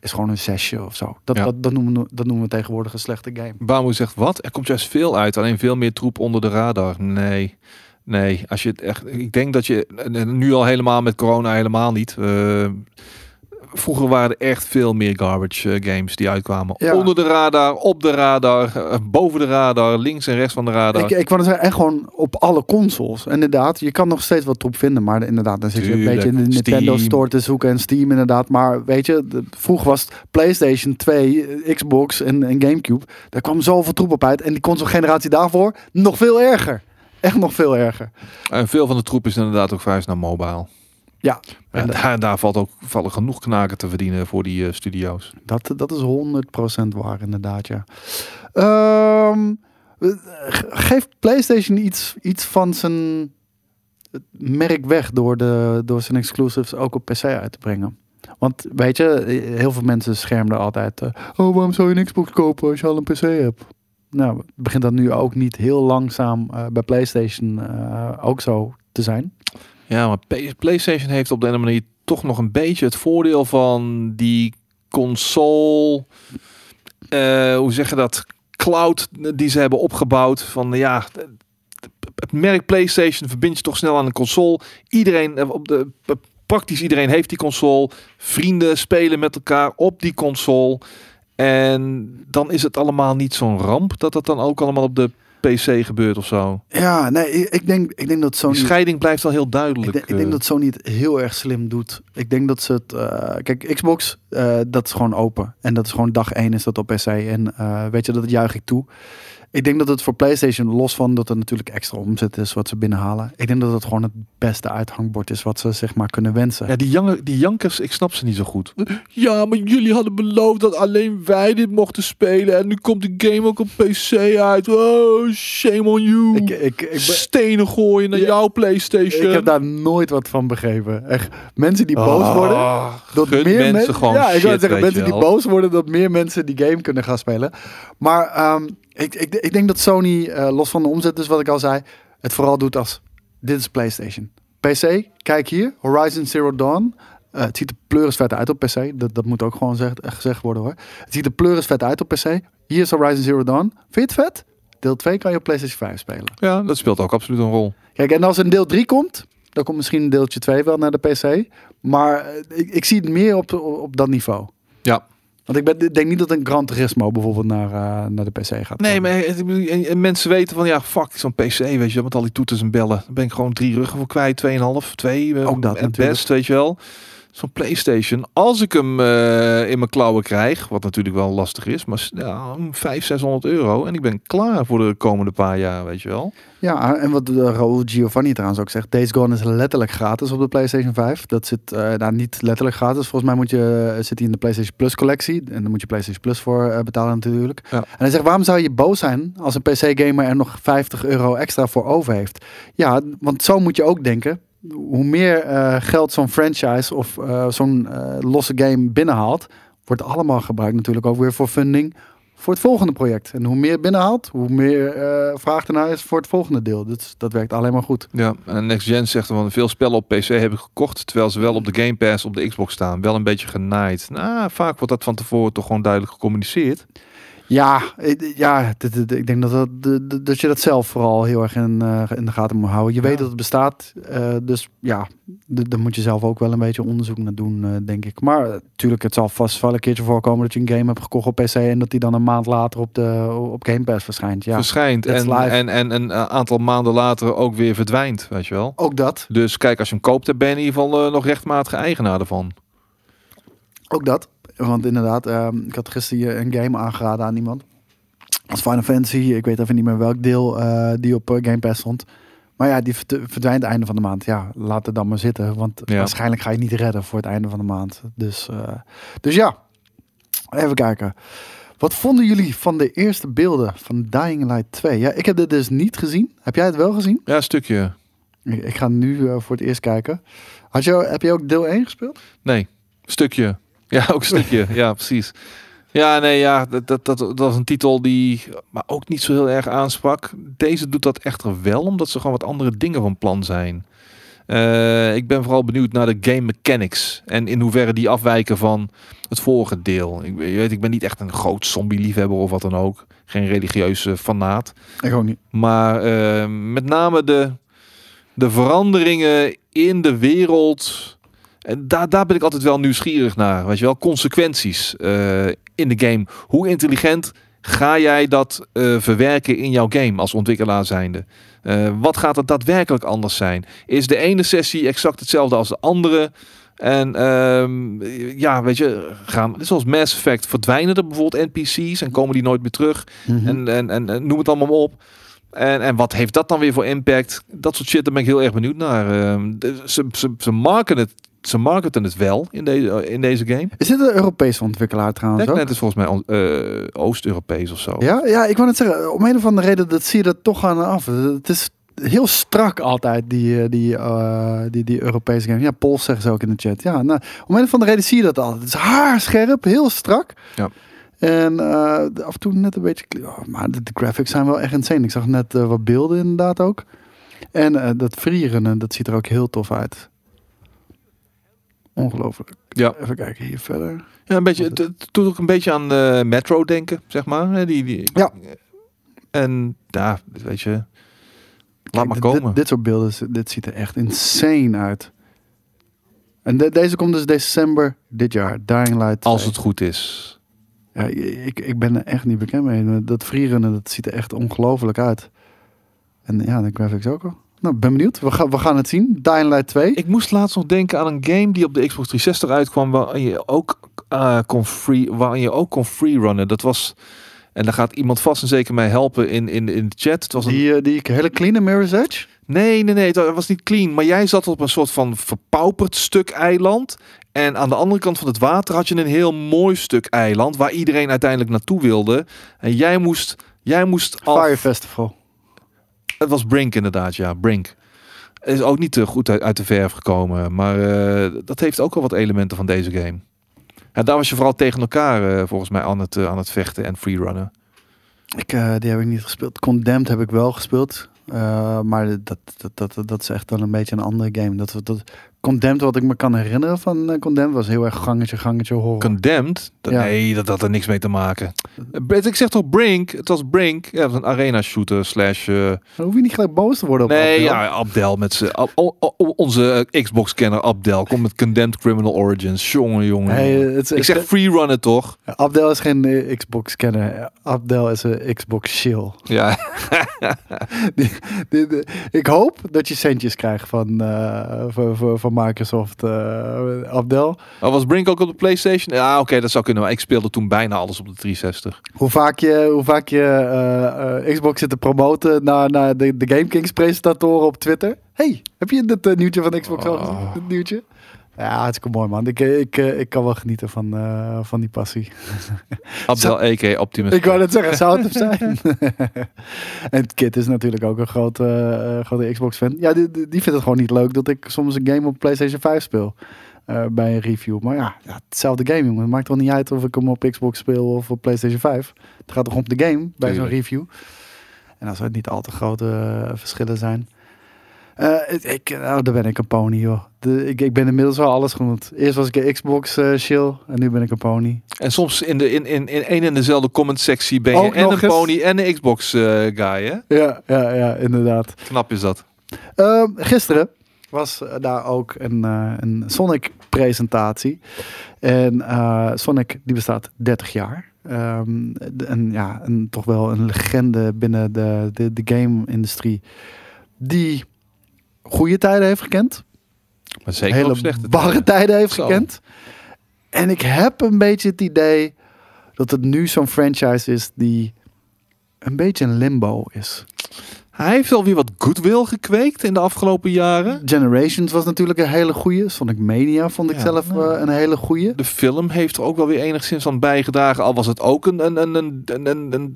is gewoon een zesje of zo. Dat, Ja. dat, dat, noemen, we- dat noemen we tegenwoordig een slechte game. Bamu zegt wat? Er komt juist veel uit, alleen veel meer troep onder de radar. Nee, nee. Als je het echt, ik denk dat je nu al helemaal met corona helemaal niet. eh, vroeger waren er echt veel meer garbage eh, games die uitkwamen. Ja. Onder de radar, op de radar, eh, boven de radar, links en rechts van de radar. Ik, ik zeggen, en gewoon op alle consoles. Inderdaad, je kan nog steeds wat troep vinden. Maar inderdaad, dan zit je een beetje in de Nintendo Steam. Store te zoeken. En Steam inderdaad. Maar weet je, de- vroeger was het PlayStation 2, eh, Xbox en, en Gamecube. Daar kwam zoveel troep op uit. En die console generatie daarvoor nog veel erger. Echt nog veel erger. En veel van de troep is inderdaad ook verhuisd naar mobile. Ja, En En de- daar, daar valt ook vallen genoeg knaken te verdienen voor die eh, studio's. Dat, dat is 100% waar, inderdaad, ja. Ge- geeft PlayStation iets, iets van zijn merk weg door, de, door zijn exclusives ook op PC uit te brengen? Want weet je, heel veel mensen schermden altijd... eh, oh, waarom zou je een Xbox kopen als je al een PC hebt? Nou, begint dat nu ook niet heel langzaam eh, bij PlayStation eh, ook zo te zijn? Ja, maar PlayStation heeft op de ene manier toch nog een beetje het voordeel van die console. eh, hoe zeg je dat? Cloud die ze hebben opgebouwd. Van ja, het merk PlayStation verbind je toch snel aan een console. Iedereen op de praktisch iedereen heeft die console. Vrienden spelen met elkaar op die console. En dan is het allemaal niet zo'n ramp dat dat dan ook allemaal op de PC gebeurt of zo. Ja, nee, ik ik denk, ik denk dat Die Sony... scheiding blijft wel heel Ik duidelijk. denk, ik denk eh. dat Sony het heel erg slim doet. Ik denk dat ze het. eh, kijk, Xbox, eh, dat is gewoon open. En dat is gewoon dag één is dat op PC. En weet je, dat juich ik toe. Ik denk dat het voor PlayStation, los van dat er natuurlijk extra omzet is wat ze binnenhalen. Ik denk dat het gewoon het beste uithangbord is wat ze zeg maar kunnen wensen. Ja, die, die jankers, ik snap ze niet zo goed. Ja, maar jullie hadden beloofd dat alleen wij dit mochten spelen. En nu komt de game ook op PC uit. Oh, shame on you. Ik, ik, ik, ben- Stenen gooien naar Ja, jouw PlayStation. ik heb daar nooit wat van begrepen. Echt, mensen die boos Ah, worden. Dat meer mensen gewoon Ja, ik wil shit, zeggen, mensen die boos worden dat meer mensen die game kunnen gaan spelen. Maar ehm, ik, ik, ik denk dat Sony, eh, los van de omzet, dus wat ik al zei, het vooral doet als dit is PlayStation. PC, kijk hier. Horizon Zero Dawn. Eh, het ziet er pleurisvet uit op PC. Dat, dat moet ook gewoon gezegd, worden hoor. Het ziet er pleurisvet uit op PC. Hier is Horizon Zero Dawn. Vind je het vet? Deel 2 kan je op PlayStation 5 spelen. Ja, dat speelt ook absoluut een rol. Kijk, en als een deel 3 komt, dan komt misschien een deeltje 2 wel naar de PC. Maar eh, ik, ik zie het meer op, op, op dat niveau. Want ik, ben, denk niet dat een Gran Turismo bijvoorbeeld naar, eh, naar de PC gaat. Nee, maar en- en mensen weten van ja, fuck, zo'n PC, weet je, wel, met al die toeters en bellen. Dan ben ik gewoon drie ruggen voor kwijt, tweeënhalf, twee, eh, Ook dat het natuurlijk. best, weet je wel. Zo'n PlayStation, als ik hem eh, in mijn klauwen krijg, wat natuurlijk wel lastig is, maar ja, 500, 600 euro en ik ben klaar voor de komende paar jaar, weet je wel. Ja, en wat uh, Raoul Giovanni trouwens ook zegt, Days Gone is letterlijk gratis op de PlayStation 5. Dat zit uh, nou, niet letterlijk gratis. Volgens mij moet je, zit hij in de PlayStation Plus collectie. En dan moet je PlayStation Plus voor uh, betalen natuurlijk. Ja. En hij zegt, waarom zou je boos zijn als een PC-gamer er nog 50 euro extra voor over heeft? Ja, want zo moet je ook denken. Hoe meer uh, geld zo'n franchise of uh, zo'n uh, losse game binnenhaalt, wordt allemaal gebruikt natuurlijk ook weer voor funding voor het volgende project. En hoe meer binnenhaalt, hoe meer vraag ernaar is voor het volgende deel. Dus dat werkt alleen maar goed. Ja, en Next Gen zegt van veel spellen op PC heb ik gekocht, terwijl ze wel op de Game Pass op de Xbox staan. Wel een beetje genaaid. Nou, vaak wordt dat van tevoren toch gewoon duidelijk gecommuniceerd. Ja, ja ik denk dat, dat, dat je dat zelf vooral heel erg in, uh, in de gaten moet houden. Je weet ja. dat het bestaat, uh, dus ja, daar moet je zelf ook wel een beetje onderzoek naar doen, denk ik. Maar natuurlijk, het zal vast wel een keertje voorkomen dat je een game hebt gekocht op PC en dat die dan een maand later op, de, op Game Pass verschijnt. Ja, verschijnt en, en, en een aantal maanden later ook weer verdwijnt, weet je wel. Ook dat. Dus kijk, als je hem koopt, dan ben je in ieder geval nog rechtmatige eigenaar ervan. Ook dat. Want inderdaad, uh, ik had gisteren een game aangeraden aan iemand. Als Final Fantasy, ik weet even niet meer welk deel uh, die op uh, Game Pass stond. Maar ja, die verdwijnt einde van de maand. Ja, laat het dan maar zitten. Want ja. waarschijnlijk ga je niet redden voor het einde van de maand. Dus, uh, dus ja, even kijken. Wat vonden jullie van de eerste beelden van Dying Light 2? Ja, ik heb dit dus niet gezien. Heb jij het wel gezien? Ja, een stukje. Ik, ik ga nu uh, voor het eerst kijken. Had je, heb je ook deel 1 gespeeld? Nee, stukje. Ja, ook een stukje. ja, precies. Ja, nee, ja, dat, dat, dat, dat was een titel die maar ook niet zo heel erg aansprak. Deze doet dat echter wel, omdat ze gewoon wat andere dingen van plan zijn. Uh, ik ben vooral benieuwd naar de game mechanics en in hoeverre die afwijken van het vorige deel. Ik, je weet, ik ben niet echt een groot zombie-liefhebber of wat dan ook. Geen religieuze fanaat. Ik ook niet. Maar uh, met name de, de veranderingen in de wereld en daar, daar ben ik altijd wel nieuwsgierig naar. Weet je wel, consequenties uh, in de game. Hoe intelligent ga jij dat uh, verwerken in jouw game als ontwikkelaar zijnde? Uh, wat gaat het daadwerkelijk anders zijn? Is de ene sessie exact hetzelfde als de andere? En um, ja, weet je, gaan, zoals Mass Effect verdwijnen er bijvoorbeeld NPC's en komen die nooit meer terug. Mm -hmm. en, en, en, en noem het allemaal op. En, en wat heeft dat dan weer voor impact? Dat soort shit, daar ben ik heel erg benieuwd naar. Uh, de, ze, ze, ze maken het ze marketen het wel in, deze in deze game. Is dit een Europese ontwikkelaar trouwens? Techland is volgens mij uh, Oost-Europees of zo. Ja, ja, ik wou net zeggen, om een of andere reden dat zie je er toch aan af. Het is heel strak altijd, die, die, uh, die, die Europese game. Ja, Pols zeggen ze ook in de chat. Ja, nou, om een of andere reden zie je dat altijd. Het is haarscherp, heel strak. Ja. En uh, af en toe net een beetje... Oh, maar de, de, graphics zijn wel echt insane. Ik zag net wat beelden inderdaad ook. En dat freerunnen, dat ziet er ook heel tof uit. Ongelooflijk. Ja. Even kijken hier verder. Ja, een beetje, het, het doet ook een beetje aan uh, Metro denken, zeg maar. Die, die, ja. En ja, weet je, laat maar komen. Dit, dit soort beelden, dit ziet er echt insane uit. En de, deze komt dus december dit jaar, Dying Light 2. Als het goed is. Ja, ik, ik ben er echt niet bekend mee. Dat freerunnen, dat ziet er echt ongelooflijk uit. En ja, de graphics ook al. Nou, ben benieuwd. We gaan, we gaan het zien. Dying Light 2. Ik moest laatst nog denken aan een game die op de Xbox 360 uitkwam, waar je ook uh, kon free, waar je ook kon freerunnen. Dat was en daar gaat iemand vast en zeker mij helpen in, in, in de chat. Het was een... die, uh, die hele clean Mirror's Edge? Nee, nee, nee, het was niet clean. Maar jij zat op een soort van verpauperd stuk eiland. En aan de andere kant van het water had je een heel mooi stuk eiland waar iedereen uiteindelijk naartoe wilde. En jij moest, jij moest al. Fire Festival. Het was Brink inderdaad, ja, Brink. Is ook niet te goed uit, de verf gekomen, maar uh, dat heeft ook wel wat elementen van deze game. En daar was je vooral tegen elkaar uh, volgens mij aan het, aan het vechten en freerunnen. Ik, die heb ik niet gespeeld. Condemned heb ik wel gespeeld. Eh, maar dat, dat, dat, dat is echt wel een beetje een andere game. Dat, dat, Condemned, wat ik me kan herinneren van uh, Condemned, was heel erg gangetje, gangetje horror. Condemned? Dat, Ja. Nee, dat had er niks mee te maken. Ik zeg toch Brink? Het was Brink. Ja, het was een arena shooter slash... eh, Dan hoef je niet gelijk boos te worden op nee, Abdel. ja, Abdel met zijn... Onze eh, Xbox-kenner Abdel komt met Condemned Criminal Origins. Jongen, jongen. Het, ik zeg freerunner toch? Abdel is geen Xbox-kenner. Abdel is een Xbox-shill. Ja. Die- die- die- ik hoop dat je centjes krijgt van, eh, van, van, Microsoft, eh, Abdel. Oh, was Brink ook op de PlayStation? Ja, oké, dat zou kunnen. Maar ik speelde toen bijna alles op de 360. Hoe vaak je, hoe vaak je eh, eh, Xbox zit te promoten naar, naar de, de Game Kings presentatoren op Twitter. Hey, heb je dit nieuwtje van Xbox al gezien? Oh. Dit nieuwtje? Ja, hartstikke mooi man. Ik, ik, eh, ik kan wel genieten van, eh, van die passie. Abdel, a.k.a. Optimus. Ik wou net zeggen, zou het zijn? en Kit is natuurlijk ook een grote, eh, grote Xbox-fan. Ja, die, die vindt het gewoon niet leuk dat ik soms een game op PlayStation 5 speel. eh, bij een review. Maar ja, ja, hetzelfde game, jongen. Het maakt toch niet uit of ik hem op Xbox speel of op PlayStation 5. Het gaat toch om de game bij zo'n review. En als er niet al te grote eh, verschillen zijn. Eh, ik, ik- nou, daar ben ik een pony, joh. De, ik, ik ben inmiddels wel alles genoemd. Eerst was ik een Xbox eh chill en nu ben ik een pony. En soms in, de, in, in, in één en dezelfde comment sectie ben je Ook en een eens. pony en een Xbox eh, guy, hè? Ja, ja, ja, inderdaad. Knap is dat. Ehm, gisteren was eh, daar ook een, eh, een Sonic-presentatie. En eh, Sonic die bestaat 30 jaar. Ehm, en ja, een, toch wel een legende binnen de, de, de game-industrie. Die goede tijden heeft gekend. Maar zeker hele ook slechte barre tijden. tijden heeft Zo. gekend. En ik heb een beetje het idee dat het nu zo'n franchise is die een beetje een limbo is. Hij heeft alweer wat goodwill gekweekt in de afgelopen jaren. Generations was natuurlijk een hele goeie. Sonic Mania vond ik Ja, zelf nou. eh, een hele goeie. De film heeft er ook wel weer enigszins aan bijgedragen. Al was het ook een, een, een, een, een, een,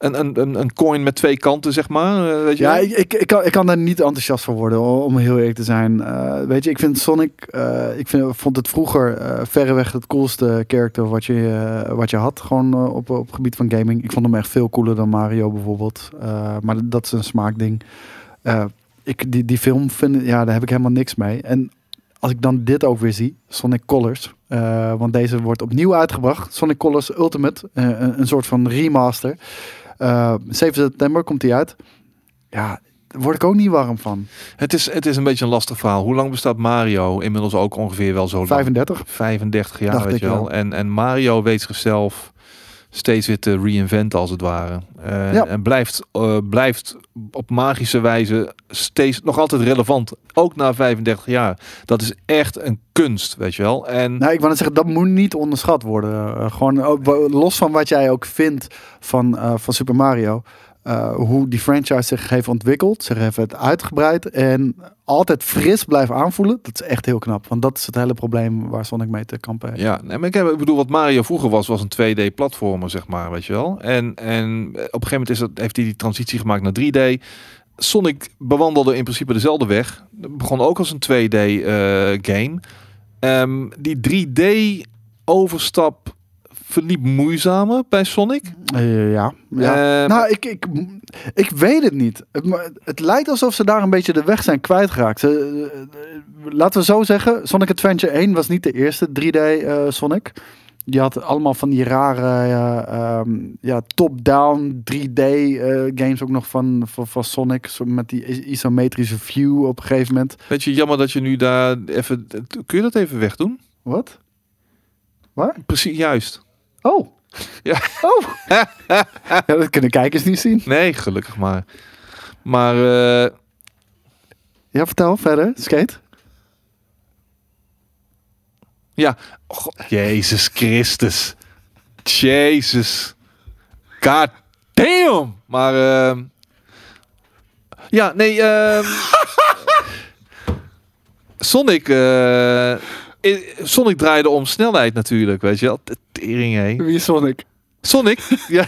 een, een, een, coin met twee kanten, zeg maar. eh, weet je Ja, ik, ik, ik, kan, ik kan daar niet enthousiast voor worden, om heel eerlijk te zijn. Eh, weet je, ik vind Sonic, eh, ik vind, vond het vroeger verreweg het coolste character wat je, wat je had. Gewoon op, op het gebied van gaming. Ik vond hem echt veel cooler dan Mario bijvoorbeeld. Maar dat is een smaakding. Ik, die, die film, vind, ja, daar heb ik helemaal niks mee. En als ik dan dit ook weer zie, Sonic Colors. want deze wordt opnieuw uitgebracht. Sonic Colors Ultimate, een, een soort van remaster. Eh 7 september komt die uit. Ja, daar word ik ook niet warm van. Het, is, het is een beetje een lastig verhaal. Hoe lang bestaat Mario? Inmiddels ook ongeveer wel zo lang. 35. 35 jaar, Dacht weet je wel. wel. En, en Mario weet zichzelf steeds weer te reinventen als het ware. Ja. En blijft, eh, blijft op magische wijze steeds nog altijd relevant. Ook na 35 jaar. Dat is echt een kunst, weet je wel. En Nou, ik wou net zeggen, dat moet niet onderschat worden. Eh, gewoon los van wat jij ook vindt van, eh, van Super Mario. Eh, hoe die franchise zich heeft ontwikkeld, zich heeft uitgebreid en altijd fris blijft aanvoelen. Dat is echt heel knap, want dat is het hele probleem waar Sonic mee te kampen. Ja, nee, maar ik, heb, ik bedoel, wat Mario vroeger was, was een 2D-platformer, zeg maar, weet je wel. En, en op een gegeven moment is dat, heeft hij die transitie gemaakt naar 3D. Sonic bewandelde in principe dezelfde weg. Begon ook als een 2D-game. Ehm, die 3D-overstap verliep moeizamer bij Sonic. Eh, ja. ja. Ehm, nou, ik, ik, ik weet het niet. Het, het lijkt alsof ze daar een beetje de weg zijn kwijtgeraakt. Ze, eh, eh, laten we zo zeggen, Sonic Adventure 1 was niet de eerste 3D eh, Sonic. Die had allemaal van die rare eh, ehm, ja, top-down 3D eh, games ook nog van, van, van Sonic. Zo met die is- isometrische view op een gegeven moment. Weet je, jammer dat je nu daar even... Kun je dat even wegdoen? Wat? Waar? Precies, juist. Oh. Ja. Oh. ja, dat kunnen kijkers niet zien. Nee, gelukkig maar. Maar... eh, Ja, vertel verder. Skate. God, Jezus Christus. Jezus. God damn. Maar ehm, ja, nee. ehm, Sonic. Eh, Sonic draaide om snelheid natuurlijk, weet je wel. De Tering, hé. Wie is Sonic? Sonic? ja,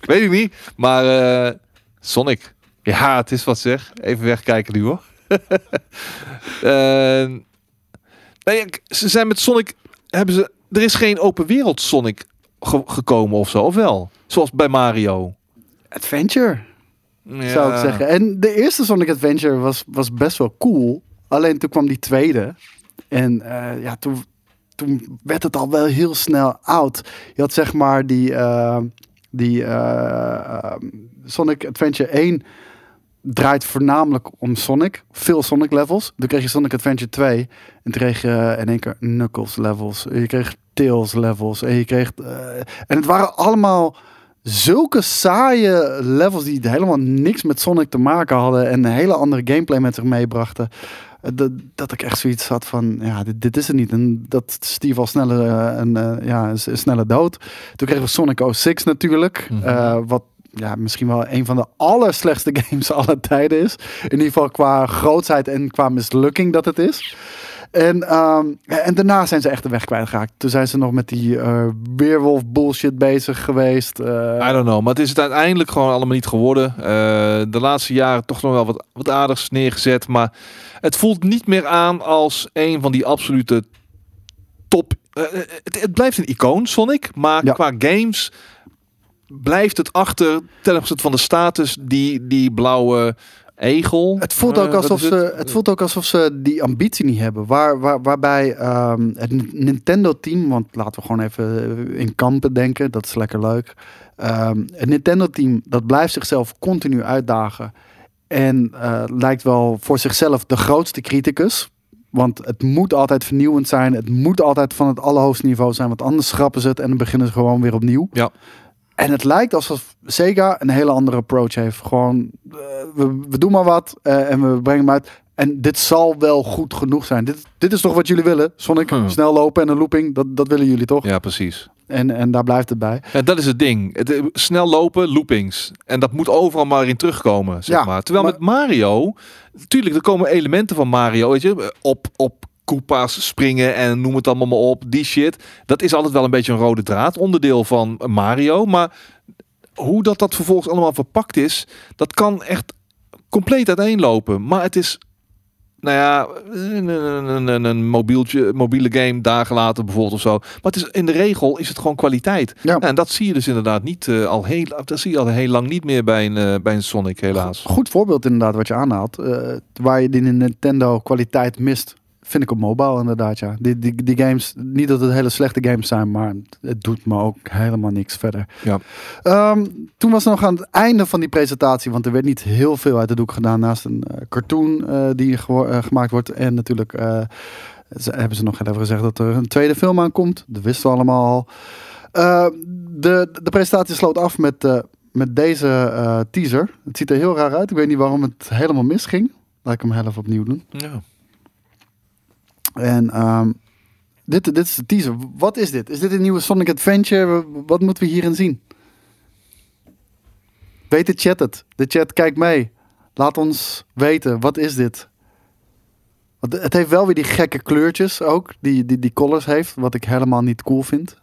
weet ik niet. Maar eh, Sonic. Ja, het is wat zeg. Even wegkijken nu hoor. Eh, nee, ik- ze zijn met Sonic. Hebben ze. Er is geen open wereld Sonic ge- gekomen of zo, of wel? Zoals bij Mario. Adventure. zou ik zeggen. En de eerste Sonic Adventure was, was best wel cool. Alleen toen kwam die tweede. En eh, ja, toen, toen werd het al wel heel snel oud. Je had zeg maar die, eh, die eh, eh, Sonic Adventure 1 draait voornamelijk om Sonic. Veel Sonic levels. Toen kreeg je Sonic Adventure 2. En toen kreeg je in één keer Knuckles levels. En je kreeg Tails levels. En je kreeg... en het waren allemaal zulke saaie levels die helemaal niks met Sonic te maken hadden. En een hele andere gameplay met zich meebrachten. Eh, Dat, dat ik echt zoiets had van, ja, dit, dit is het niet. En dat Steve al sneller eh, een, eh, ja, een, snelle dood. Toen kregen we Sonic 06 natuurlijk. Mhm. wat ja, misschien wel een van de allerslechtste games aller tijden is. In ieder geval qua grootsheid en qua mislukking dat het is. En, ehm, en daarna zijn ze echt de weg kwijtgeraakt. Toen zijn ze nog met die eh weerwolf bullshit bezig geweest. eh. I don't know, maar het is het uiteindelijk gewoon allemaal niet geworden. Eh, de laatste jaren toch nog wel wat, wat aardigs neergezet, maar het voelt niet meer aan als een van die absolute top. het, het blijft een icoon, Sonic, maar Ja. qua games blijft het achter ten opzichte van de status die die blauwe egel. Het voelt eh, ook alsof ze, het? voelt ook alsof ze die ambitie niet hebben. Waar, waar, waarbij ehm, het Nintendo-team, want laten we gewoon even in kampen denken, dat is lekker leuk. Ehm, het Nintendo-team dat blijft zichzelf continu uitdagen en eh, lijkt wel voor zichzelf de grootste criticus. Want het moet altijd vernieuwend zijn. Het moet altijd van het allerhoogste niveau zijn. Want anders schrappen ze het en dan beginnen ze gewoon weer opnieuw. Ja. En het lijkt alsof Sega een hele andere approach heeft. Gewoon, eh, we, we doen maar wat eh, en we brengen hem uit. En dit zal wel goed genoeg zijn. Dit, dit is toch wat jullie willen? Sonic, Hmm. snel lopen en een looping. Dat, dat willen jullie toch? Ja, precies. En, en daar blijft het bij. En dat is het ding. Het, eh, snel lopen, loopings. En dat moet overal maar in terugkomen, zeg Ja, maar. Terwijl maar- met Mario, natuurlijk, er komen elementen van Mario, weet je, op, op Koopa's springen en noem het allemaal maar op, die shit. Dat is altijd wel een beetje een rode draad, onderdeel van Mario. Maar hoe dat dat vervolgens allemaal verpakt is, dat kan echt compleet uiteenlopen. Maar het is, nou ja, een, een, een, een mobieltje, mobiele game dagen later bijvoorbeeld of zo. Maar het is, in de regel is het gewoon kwaliteit. Ja. En dat zie je dus inderdaad niet eh, al heel, dat zie je al heel lang niet meer bij een, eh, bij een Sonic, helaas. Goed voorbeeld inderdaad wat je aanhaalt. Eh, waar je die Nintendo kwaliteit mist. Vind ik op mobile inderdaad, ja. Die, die, die games, niet dat het hele slechte games zijn, maar het doet me ook helemaal niks verder. Ja. Ehm, toen was er nog aan het einde van die presentatie, want er werd niet heel veel uit de doek gedaan naast een eh, cartoon eh, die eh, gemaakt wordt. En natuurlijk ze, hebben ze nog even gezegd dat er een tweede film aankomt. Dat wisten we allemaal al. Eh, de, de presentatie sloot af met, met deze teaser. Het ziet er heel raar uit. Ik weet niet waarom het helemaal misging. Laat ik hem heel even opnieuw doen. Ja. En ehm, dit, dit is de teaser. Wat is dit? Is dit een nieuwe Sonic Adventure? Wat moeten we hierin zien? Weet de chat het? De chat kijkt mee. Laat ons weten. Wat is dit? Want het heeft wel weer die gekke kleurtjes ook. Die, die, die colors heeft. Wat ik helemaal niet cool vind.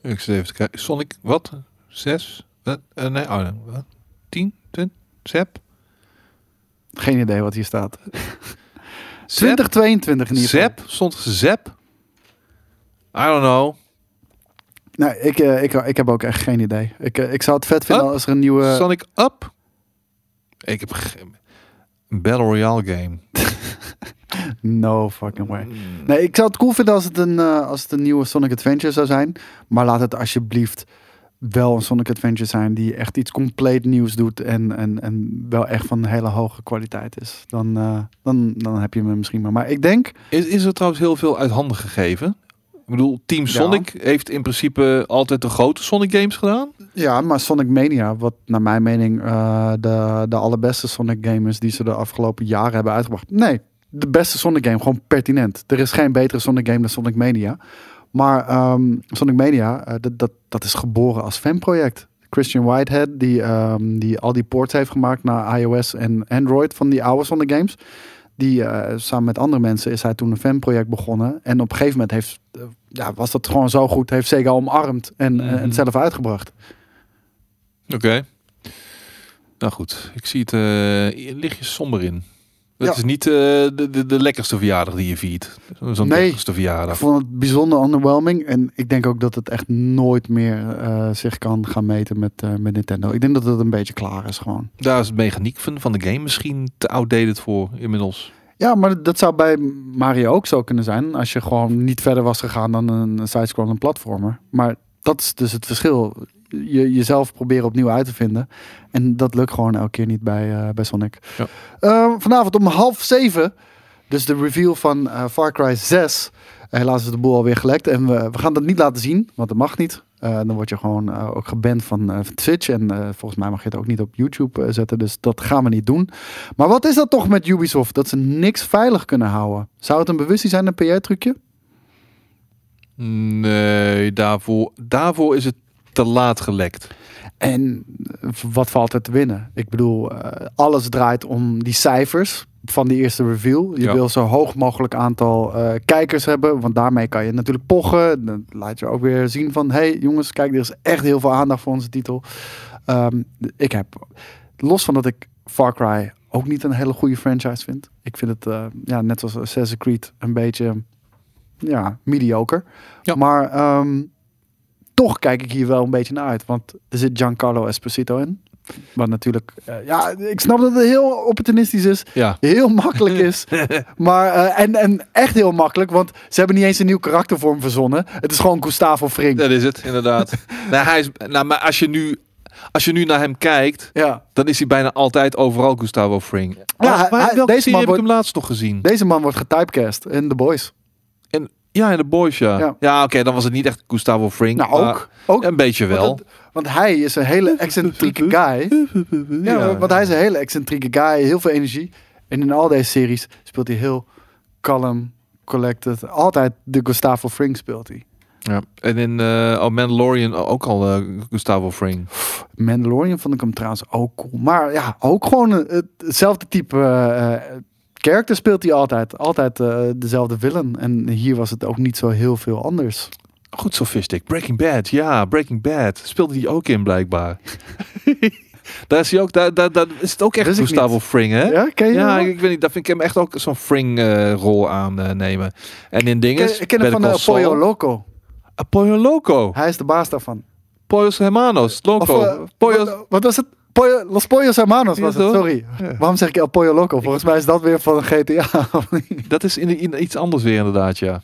Ik zit even te kijken. Sonic, wat? Zes? Wat? Eh, nee, oh, wat? Tien? Twintig? Zep? Geen idee wat hier staat. Zep? 2022 in ieder geval. Zep? Stond Zep? I don't know. Nee, ik, eh, ik, ik heb ook echt geen idee. Ik, eh, ik zou het vet vinden Up? als er een nieuwe... Sonic Up? Ik heb geen... Een Battle Royale game. No fucking way. Nee, ik zou het cool vinden als het een, eh, als het een nieuwe Sonic Adventure zou zijn. Maar laat het alsjeblieft wel een Sonic Adventure zijn die echt iets compleet nieuws doet. En, en, en wel echt van hele hoge kwaliteit is. Dan, eh, dan, dan heb je me misschien maar. Maar ik denk, Is, is er trouwens heel veel uit handen gegeven? Ik bedoel, Team Sonic heeft in principe altijd de grote Sonic games gedaan. ja, maar Sonic Mania, wat naar mijn mening eh, de, de allerbeste Sonic game is die ze de afgelopen jaren hebben uitgebracht. Nee, de beste Sonic game, gewoon pertinent. Er is geen betere Sonic game dan Sonic Mania. Maar ehm, Sonic Mania, eh, dat, dat, dat is geboren als fanproject. Christian Whitehead, die, ehm, die al die ports heeft gemaakt naar iOS en Android van die oude Sonic games. Die eh, samen met andere mensen is hij toen een fanproject begonnen. En op een gegeven moment heeft, eh, ja, was dat gewoon zo goed. Heeft Sega omarmd en, en Mhm. het zelf uitgebracht. Oké. Nou goed, ik zie het uh, lichtjes somber in. Het Ja. is niet eh, de, de, de lekkerste verjaardag die je viert. Zo'n Nee. lekkerste Ik verjaardag. vond het bijzonder underwhelming. En ik denk ook dat het echt nooit meer eh, zich kan gaan meten met, eh, met Nintendo. Ik denk dat het een beetje klaar is gewoon. Daar is de mechaniek van, van de game misschien te outdated voor inmiddels. Ja, maar dat zou bij Mario ook zo kunnen zijn. Als je gewoon niet verder was gegaan dan een side-scrollend platformer. Maar dat is dus het verschil. Je, jezelf proberen opnieuw uit te vinden. En dat lukt gewoon elke keer niet bij, eh, bij Sonic. Ja. Eh, vanavond om half zeven. Dus de reveal van eh, Far Cry 6. Helaas is de boel alweer gelekt. En we, we gaan dat niet laten zien, want dat mag niet. Eh, dan word je gewoon ook geband van, van Twitch. En volgens mij mag je het ook niet op YouTube zetten. Dus dat gaan we niet doen. Maar wat is dat toch met Ubisoft? Dat ze niks veilig kunnen houden. Zou het een bewustzijn zijn, een PR-trucje? Nee, daarvoor, daarvoor is het te laat gelekt. En eh, wat valt er te winnen? Ik bedoel, eh, alles draait om die cijfers van die eerste reveal. Je Ja. wil zo hoog mogelijk aantal eh, kijkers hebben, want daarmee kan je natuurlijk pochen. Dan laat je ook weer zien van, hey jongens, kijk, er is echt heel veel aandacht voor onze titel. Ehm, ik heb, los van dat ik Far Cry ook niet een hele goede franchise vind. Ik vind het, ja, net zoals Assassin's Creed, een beetje, ja, mediocre. Ja. Maar ehm, toch kijk ik hier wel een beetje naar uit, want er zit Giancarlo Esposito in. Wat natuurlijk, eh, ja, ik snap dat het heel opportunistisch is Ja, heel makkelijk is. maar, eh, en, en echt heel makkelijk, want ze hebben niet eens een nieuw karakter voor hem verzonnen. Het is gewoon Gustavo Fring. dat is het, inderdaad. nou, hij is, nou, maar als je, nu, als je nu naar hem kijkt, Ja. dan is hij bijna altijd overal Gustavo Fring. Ja, Oh, hij- deze man heb wordt- ik hem laatst nog gezien? Deze man wordt getypecast in The Boys. En, ja, in de Boys, ja. Ja. Ja, oké, dan was het niet echt Gustavo Fring. Nou, ook. ook Een beetje wel. Want, het- want hij is een hele excentrieke guy. Ja, want hij is een hele excentrieke guy. Heel veel energie. En in al deze series speelt hij heel kalm, collected. Altijd de Gustavo Fring speelt hij. Ja. En in uh, oh, Mandalorian ook al eh, Gustavo Fring. Mandalorian vond ik hem trouwens ook cool. Maar ja, ook gewoon het- hetzelfde type eh, eh, character speelt hij altijd. Altijd eh, dezelfde villain. En hier was het ook niet zo heel veel anders. Goed sophistic. Breaking Bad, ja, Breaking Bad. Speelde hij ook in blijkbaar. daar is hij ook, daar, daar, daar is het ook echt Gustavo. Fring, hè? Ja, ken je Ja, ik, ik weet niet, daar vind ik hem echt ook zo'n Fring-rol aannemen. en in dingen. ik ken hem van uh, Pollo Loco. Pollo Loco. Hij is de baas daarvan. Pollos Hermanos. Loco. Of, eh, Pollos. wat, wat was het? Pollo, Los Pollos Hermanos was het, sorry. Ja. Waarom zeg ik El Pollo Loco? Volgens mij is dat weer van GTA. Dat is in, in iets anders weer inderdaad, ja.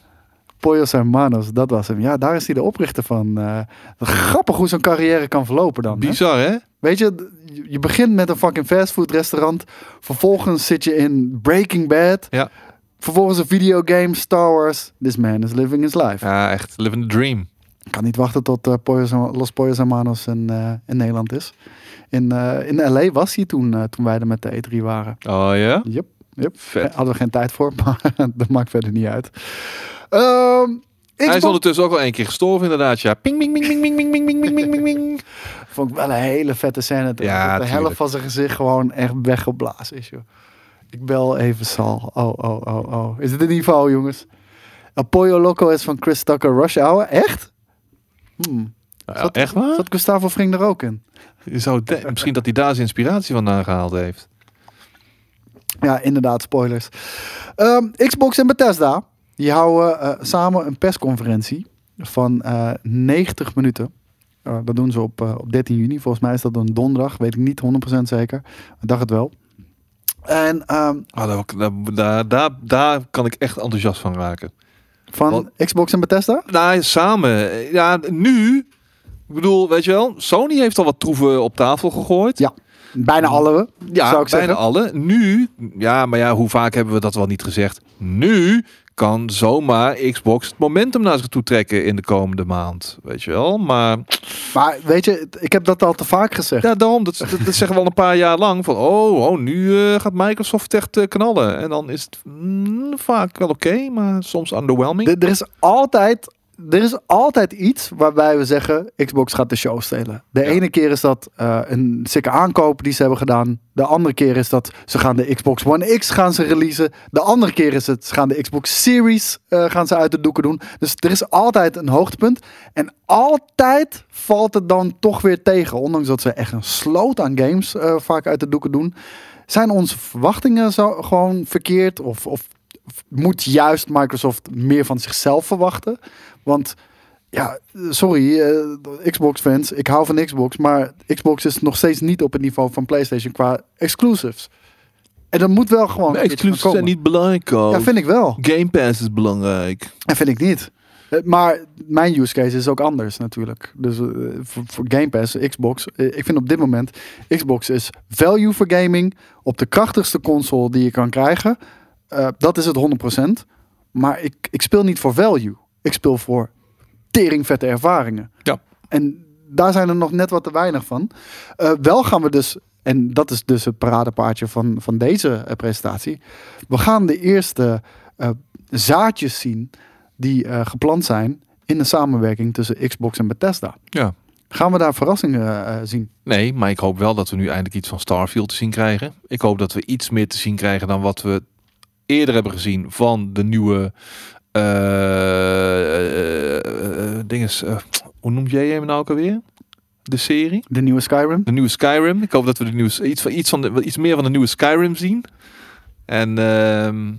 Pollos Hermanos, dat was hem. Ja, daar is hij de oprichter van. eh, grappig hoe zo'n carrière kan verlopen dan. Bizar, hè? Weet je, je- begint met een fucking fastfood restaurant. Vervolgens zit je in Breaking Bad. Ja. Vervolgens een videogame, Star Wars. This man is living his life. Ja, echt. Living the dream. Ik kan niet wachten tot Pollos- Los Pollos Hermanos in, eh, in Nederland is. In, eh, in LA was hij toen, eh, toen wij er met de E3 waren. Oh ja? Yep, yep. Vet. Hadden we geen tijd voor, maar dat maakt verder niet uit. Ehm, Hij is ondertussen ook al één keer gestorven inderdaad, ja. Ping, ping, ping, ping, ping, ping, ping, ping, ping, ping, ping, vond ik wel een hele vette scène. Ja, de helft van zijn gezicht gewoon echt weggeblazen is, joh. Ik bel even Sal. Oh, oh, oh, oh. Is het een niveau, jongens? Pollo Loco is van Chris Tucker Rush Hour. Echt? Hmm. Ja, echt waar? Zat Gustavo Fring er ook in? Zou misschien dat hij daar zijn inspiratie vandaan gehaald heeft. Ja, inderdaad, spoilers. Ehm, Xbox en Bethesda, die houden eh, samen een persconferentie van eh 90 minuten. Eh, dat doen ze op, eh, op 13 juni. Volgens mij is dat een donderdag. Weet ik niet 100% zeker. Ik dacht het wel. En ehm, Ah, daar, daar, daar, daar, kan ik echt enthousiast van raken. van? Xbox en Bethesda? Nou, samen. Ja, nu. Ik bedoel, weet je wel, Sony heeft al wat troeven op tafel gegooid. Ja, Bijna alle, Ja, zou ik bijna zeggen. alle. Nu, ja, maar ja, hoe vaak hebben we dat wel niet gezegd? Nu kan zomaar Xbox het momentum naar zich toe trekken in de komende maand. Weet je wel? Maar Maar weet je, ik heb dat al te vaak gezegd. ja, daarom, dat, dat, dat zeggen we al een paar jaar lang. Van, oh, oh nu eh, gaat Microsoft echt eh, knallen. En dan is het mm, vaak wel oké, maar soms underwhelming. Er, er is altijd, er is altijd iets waarbij we zeggen: Xbox gaat de show stelen. De Ja. ene keer is dat eh, een sikke aankoop die ze hebben gedaan. De andere keer is dat ze gaan de Xbox One X gaan ze releasen. De andere keer is het ze gaan de Xbox Series eh, gaan ze uit de doeken doen. Dus er is altijd een hoogtepunt. En altijd valt het dan toch weer tegen. Ondanks dat ze echt een sloot aan games eh, vaak uit de doeken doen. Zijn onze verwachtingen zo gewoon verkeerd? Of, of moet juist Microsoft meer van zichzelf verwachten? Want ja, sorry, eh, Xbox-fans, ik hou van Xbox, maar Xbox is nog steeds niet op het niveau van PlayStation qua exclusives. En dat moet wel gewoon. Maar exclusives zijn niet belangrijk, Carl. Ja, vind ik wel. Game Pass is belangrijk. En vind ik niet. Eh, Maar mijn use case is ook anders natuurlijk. Dus eh, voor, voor Game Pass, Xbox. ik vind op dit moment Xbox is value voor gaming op de krachtigste console die je kan krijgen. Eh, dat is het 100%. Maar ik, ik speel niet voor value. Ik speel voor teringvette ervaringen. Ja. En daar zijn er nog net wat te weinig van. Eh, wel gaan we dus, en dat is dus het paradepaardje van, van deze eh, presentatie. We gaan de eerste zaadjes zien die geplant zijn in de samenwerking tussen Xbox en Bethesda. Ja. Gaan we daar verrassingen zien? Nee, maar ik hoop wel dat we nu eindelijk iets van Starfield te zien krijgen. Ik hoop dat we iets meer te zien krijgen dan wat we eerder hebben gezien van de nieuwe eh eh, eh, dinges. hoe noem jij hem nou ook alweer? De serie? De nieuwe Skyrim? De nieuwe Skyrim. Ik hoop dat we de nieuwe, iets, van, iets, van de, iets meer van de nieuwe Skyrim zien. En ehm,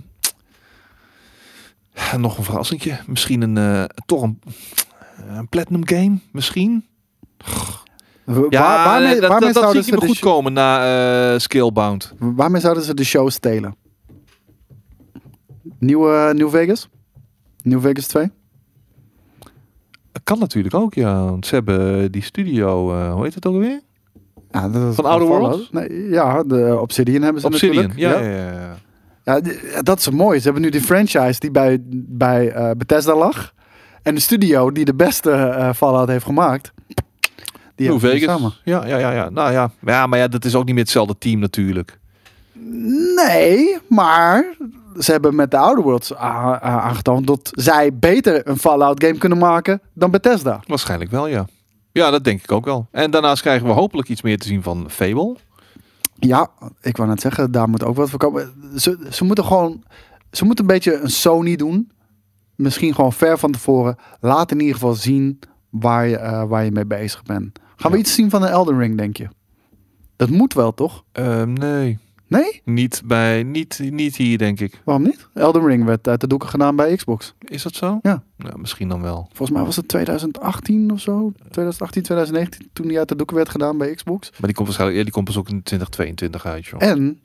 nog een verrassingje. Misschien een, eh, toch een, een Platinum game. Misschien. Ja, waar- waarmee, dat, waarmee, dat zie ik goed komen na eh Skillbound. waarmee zouden ze de show stelen? Nieuwe New Vegas? New Vegas 2? Dat kan natuurlijk ook, ja. Want ze hebben die studio, eh, hoe heet het ook alweer? Ja, dat is Van Outer. Worlds? Nee, ja, de Obsidian hebben ze Obsidian. natuurlijk. Ja, ja, ja. ja. Dat is mooi. Ze hebben nu die franchise die bij, bij eh, Bethesda lag. En de studio die de beste eh Fallout heeft gemaakt. Die New Vegas. samen. Ja, ja, ja, ja. Nou ja. ja, maar ja, dat is ook niet meer hetzelfde team natuurlijk. Nee, maar ze hebben met de Outer Worlds aangetoond dat zij beter een Fallout game kunnen maken dan Bethesda. Waarschijnlijk wel, ja. Ja, dat denk ik ook wel. En daarnaast krijgen we hopelijk iets meer te zien van Fable. Ja, ik wou net zeggen, daar moet ook wat voor komen. Ze, ze moeten gewoon, ze moeten een beetje een Sony doen. Misschien gewoon ver van tevoren. Laat in ieder geval zien waar je, eh, waar je mee bezig bent. Gaan we iets zien van de Elden Ring, denk je? Dat moet wel, toch? Ehm, nee, Nee? niet, bij, niet, niet hier denk ik. Waarom niet? Elden Ring werd uit de doeken gedaan bij Xbox. Is dat zo? Ja. Nou, misschien dan wel. Volgens mij was het 2018 of zo. 2018, 2019, toen die uit de doeken werd gedaan bij Xbox. Maar die komt waarschijnlijk, ja, die komt pas ook in 2022 uit, joh. En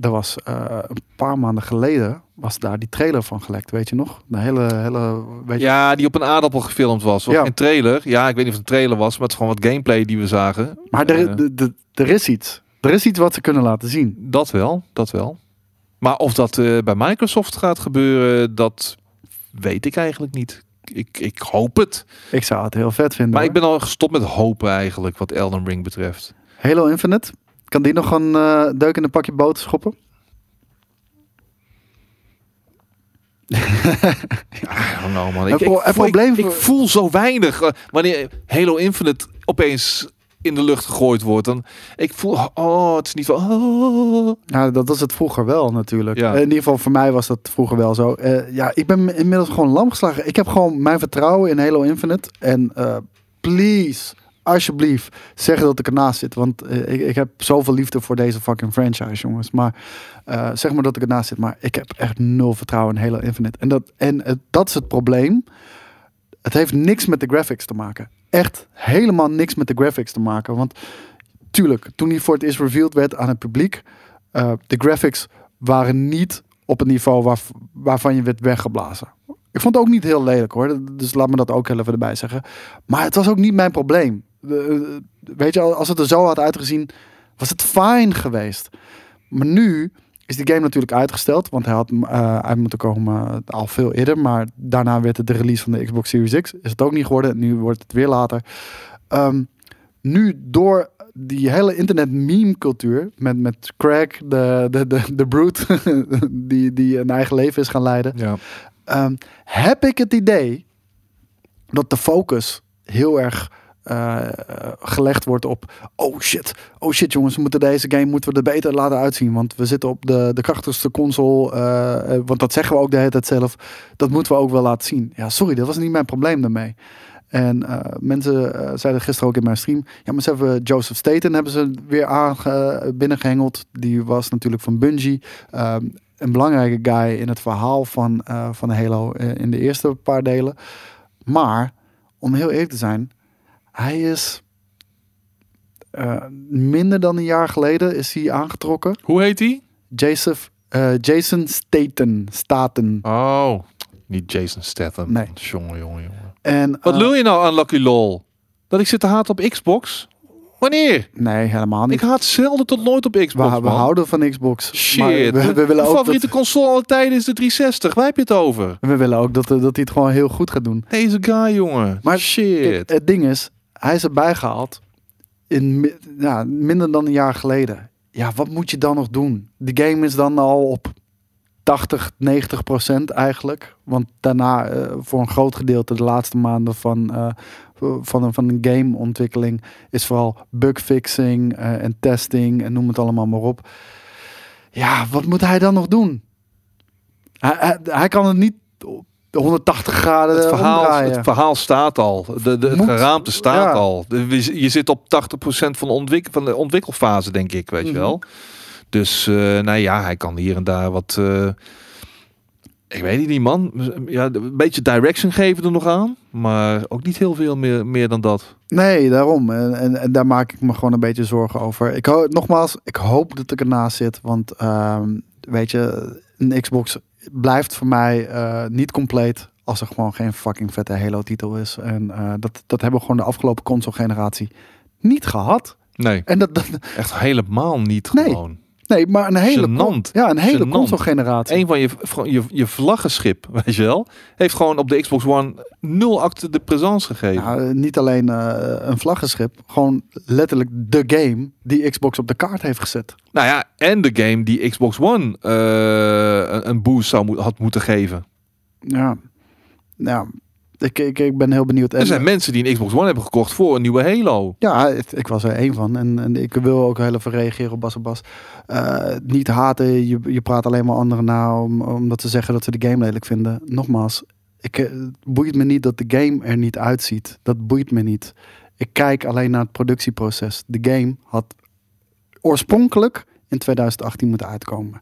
er was eh, een paar maanden geleden was daar die trailer van gelekt, weet je nog? De hele, hele weet je, Ja, die op een aardappel gefilmd was. Of Ja. een trailer. Ja, ik weet niet of het een trailer was, maar het is gewoon wat gameplay die we zagen. Maar er, Eh, er is iets. Er is iets wat ze kunnen laten zien. dat wel, dat wel. Maar of dat eh, bij Microsoft gaat gebeuren, dat weet ik eigenlijk niet. Ik, ik hoop het. Ik zou het heel vet vinden. Maar ik ben al gestopt met hopen eigenlijk, wat Elden Ring betreft. Halo Infinite. Kan die nog een eh, deuk in een pakje boter schoppen? Don't know, man. Ik, ik, voel zo weinig. eh, wanneer Halo Infinite opeens in de lucht gegooid wordt. Dan, ik voel, oh, het is niet van... Oh. Ja, dat was het vroeger wel natuurlijk. Ja. Eh, In ieder geval voor mij was dat vroeger wel zo. Eh, ja, ik ben inmiddels gewoon lam geslagen. Ik heb gewoon mijn vertrouwen in Halo Infinite. En eh, please, alsjeblieft, zeg dat ik ernaast zit. Want ik, ik heb zoveel liefde voor deze fucking franchise, jongens. Maar zeg maar dat ik ernaast zit. Maar ik heb echt nul vertrouwen in Halo Infinite. En, dat, en dat is het probleem. Het heeft niks met de graphics te maken. Echt helemaal niks met de graphics te maken. Want tuurlijk, toen hij voor het eerst revealed werd aan het publiek, eh, de graphics waren niet op het niveau waar, waarvan je werd weggeblazen. Ik vond het ook niet heel lelijk hoor, dus laat me dat ook even erbij zeggen. Maar het was ook niet mijn probleem. Eh, weet je, als het er zo had uitgezien, was het fijn geweest. Maar nu is die game natuurlijk uitgesteld, want hij had eh, uit moeten komen al veel eerder. Maar daarna werd het de release van de Xbox Series X. Is het ook niet geworden, nu wordt het weer later. Ehm, nu door die hele internet meme cultuur met, met Craig, de, de, de, de brute, die, die een eigen leven is gaan leiden, Ja. ehm, heb ik het idee dat de focus heel erg eh, gelegd wordt op oh shit, oh shit jongens, we moeten deze game moeten we er beter laten uitzien, want we zitten op de, de krachtigste console, eh, eh, want dat zeggen we ook de hele tijd zelf, dat moeten we ook wel laten zien. Ja, sorry, dat was niet mijn probleem daarmee. En mensen zeiden gisteren ook in mijn stream, ja, maar ze hebben Joseph Staten hebben ze weer aange, binnengehengeld. Die was natuurlijk van Bungie. Ehm, een belangrijke guy in het verhaal van, van Halo in de eerste paar delen. Maar, om heel eerlijk te zijn, hij is eh, minder dan een jaar geleden is hij aangetrokken. Hoe heet die? Joseph, eh, Jason Staten. Staten. Oh, niet Jason Statham. Nee. Jongen, jongen, jongen. En, Wat eh, lul je nou aan Lucky Lol? Dat ik zit te haten op Xbox? Wanneer? Nee, helemaal niet. Ik haat zelden tot nooit op Xbox, we, we houden van Xbox. Shit. Maar we, we willen ook favoriete dat, console alle tijden is de 360. Waar heb je het over? we willen ook dat, dat hij het gewoon heel goed gaat doen. Deze guy, jongen. Maar Shit. Het ding is, hij is erbij gehaald in ja, minder dan een jaar geleden. Ja, wat moet je dan nog doen? De game is dan al op 80, 90 procent eigenlijk. Want daarna eh, voor een groot gedeelte de laatste maanden van, eh, van, een, van een gameontwikkeling is vooral bugfixing eh, en testing en noem het allemaal maar op. Ja, wat moet hij dan nog doen? Hij, hij, hij kan het niet op 180 graden het, verhaal, omdraaien. het verhaal staat al. De, de, het geraamte staat Ja. al. De- je zit op 80% van de, ontwik van de ontwikkelfase, denk ik, weet Mhm. je wel. Dus, eh nou ja, hij kan hier en daar wat... eh, ik weet niet, man. Ja, een beetje direction geven er nog aan. Maar ook niet heel veel meer, meer dan dat. Nee, daarom. En, en, en daar maak ik me gewoon een beetje zorgen over. Ik ho nogmaals, ik hoop dat ik ernaast zit. Want ehm, weet je, een Xbox blijft voor mij eh, niet compleet als er gewoon geen fucking vette Halo-titel is. En eh, dat, dat hebben we gewoon de afgelopen console-generatie niet gehad. Nee, En dat, dat echt helemaal niet Nee. gewoon. Nee, maar een hele, Gênant. ja, een hele console-generatie. Een van je, je, je vlaggenschip, weet je wel, heeft gewoon op de Xbox One nul acte de présence gegeven. Nou, niet alleen eh, een vlaggenschip, gewoon letterlijk de game die Xbox op de kaart heeft gezet. Nou ja, en de game die Xbox One eh, een- boost zou had moeten geven. Ja, ja. Ik, ik, ik ben heel benieuwd. Er zijn mensen die een Xbox One hebben gekocht voor een nieuwe Halo. Ja, ik was er één van. En, en ik wil ook heel even reageren op Bas en Bas. Eh, niet haten, je, je praat alleen maar anderen na om, omdat ze zeggen dat ze de game lelijk vinden. Nogmaals, ik, eh, het boeit me niet dat de game er niet uitziet. Dat boeit me niet. Ik kijk alleen naar het productieproces. De game had oorspronkelijk in 2018 moeten uitkomen.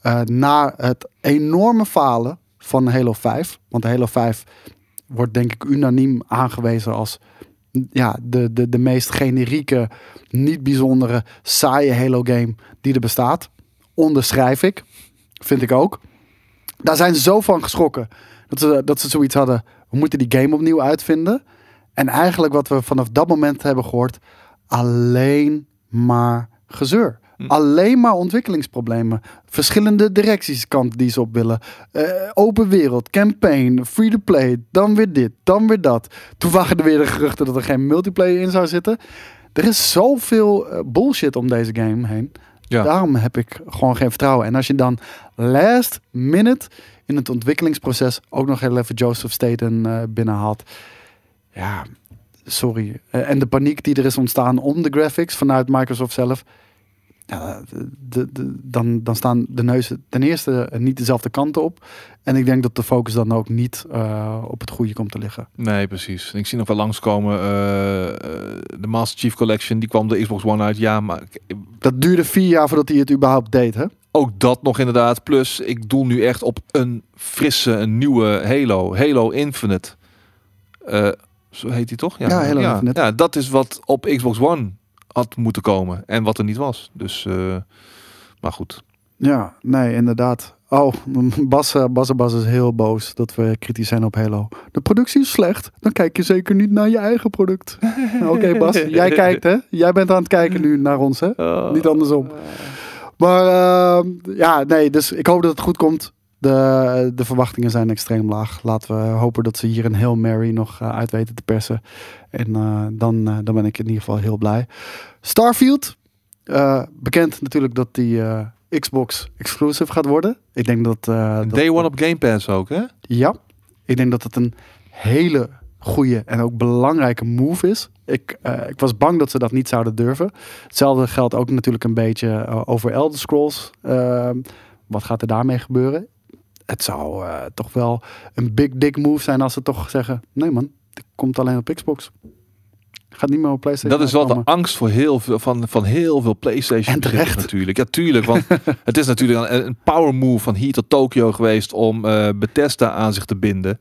Eh, na het enorme falen van Halo 5. Want Halo 5 wordt denk ik unaniem aangewezen als ja, de, de, de meest generieke, niet bijzondere, saaie Halo game die er bestaat. Onderschrijf ik. Vind ik ook. Daar zijn ze zo van geschrokken. Dat ze, dat ze zoiets hadden. We moeten die game opnieuw uitvinden. En eigenlijk wat we vanaf dat moment hebben gehoord. Alleen maar gezeur. Hm. Alleen maar ontwikkelingsproblemen. Verschillende directies kant die ze op willen. Eh, open wereld, campaign, free to play. Dan weer dit, dan weer dat. Toen waren er weer de geruchten dat er geen multiplayer in zou zitten. Er is zoveel eh, bullshit om deze game heen. Ja. Daarom heb ik gewoon geen vertrouwen. En als je dan last minute in het ontwikkelingsproces ook nog heel even Joseph Staten eh binnenhaalt. Ja, sorry. En de paniek die er is ontstaan om de graphics vanuit Microsoft zelf. Ja, de, de, dan, dan staan de neuzen ten eerste niet dezelfde kanten op. En ik denk dat de focus dan ook niet eh, op het goede komt te liggen. Nee, precies. Ik zie nog wel langskomen. eh, eh, de Master Chief Collection, die kwam de Xbox One uit. Ja, maar Dat duurde vier jaar voordat hij het überhaupt deed, hè? ook dat nog inderdaad. Plus, ik doel nu echt op een frisse, een nieuwe Halo. Halo Infinite. Zo heet die toch? Ja, Halo Infinite. Ja, dat is wat op Xbox One had moeten komen. En wat er niet was. Dus, eh, maar goed. Ja, nee, inderdaad. Oh, Bas, eh, Bas Bas is heel boos dat we kritisch zijn op Halo. De productie is slecht. Dan kijk je zeker niet naar je eigen product. Nou, Oké Bas, jij kijkt hè? Jij bent aan het kijken nu naar ons hè? Niet andersom. Maar ehm, ja, nee, dus ik hoop dat het goed komt. De, de verwachtingen zijn extreem laag. Laten we hopen dat ze hier een Hail Mary nog eh, uit weten te persen. En eh, dan, eh, dan ben ik in ieder geval heel blij. Starfield. bekend natuurlijk dat die Xbox exclusive gaat worden. Ik denk dat... dat Day One op Game Pass ook, hè? ja, ik denk dat het een hele goede en ook belangrijke move is. Ik, ik was bang dat ze dat niet zouden durven. Hetzelfde geldt ook natuurlijk een beetje over Elder Scrolls. Ehm, wat gaat er daarmee gebeuren? Het zou eh, toch wel een big dick move zijn als ze toch zeggen... Nee man, Het komt alleen op Xbox. Gaat niet meer op PlayStation. Dat is wel de angst voor heel veel, van, van heel veel PlayStation En terecht. natuurlijk. Ja, tuurlijk. Want het is natuurlijk een, een power move van hier tot Tokyo geweest om eh, Bethesda aan zich te binden.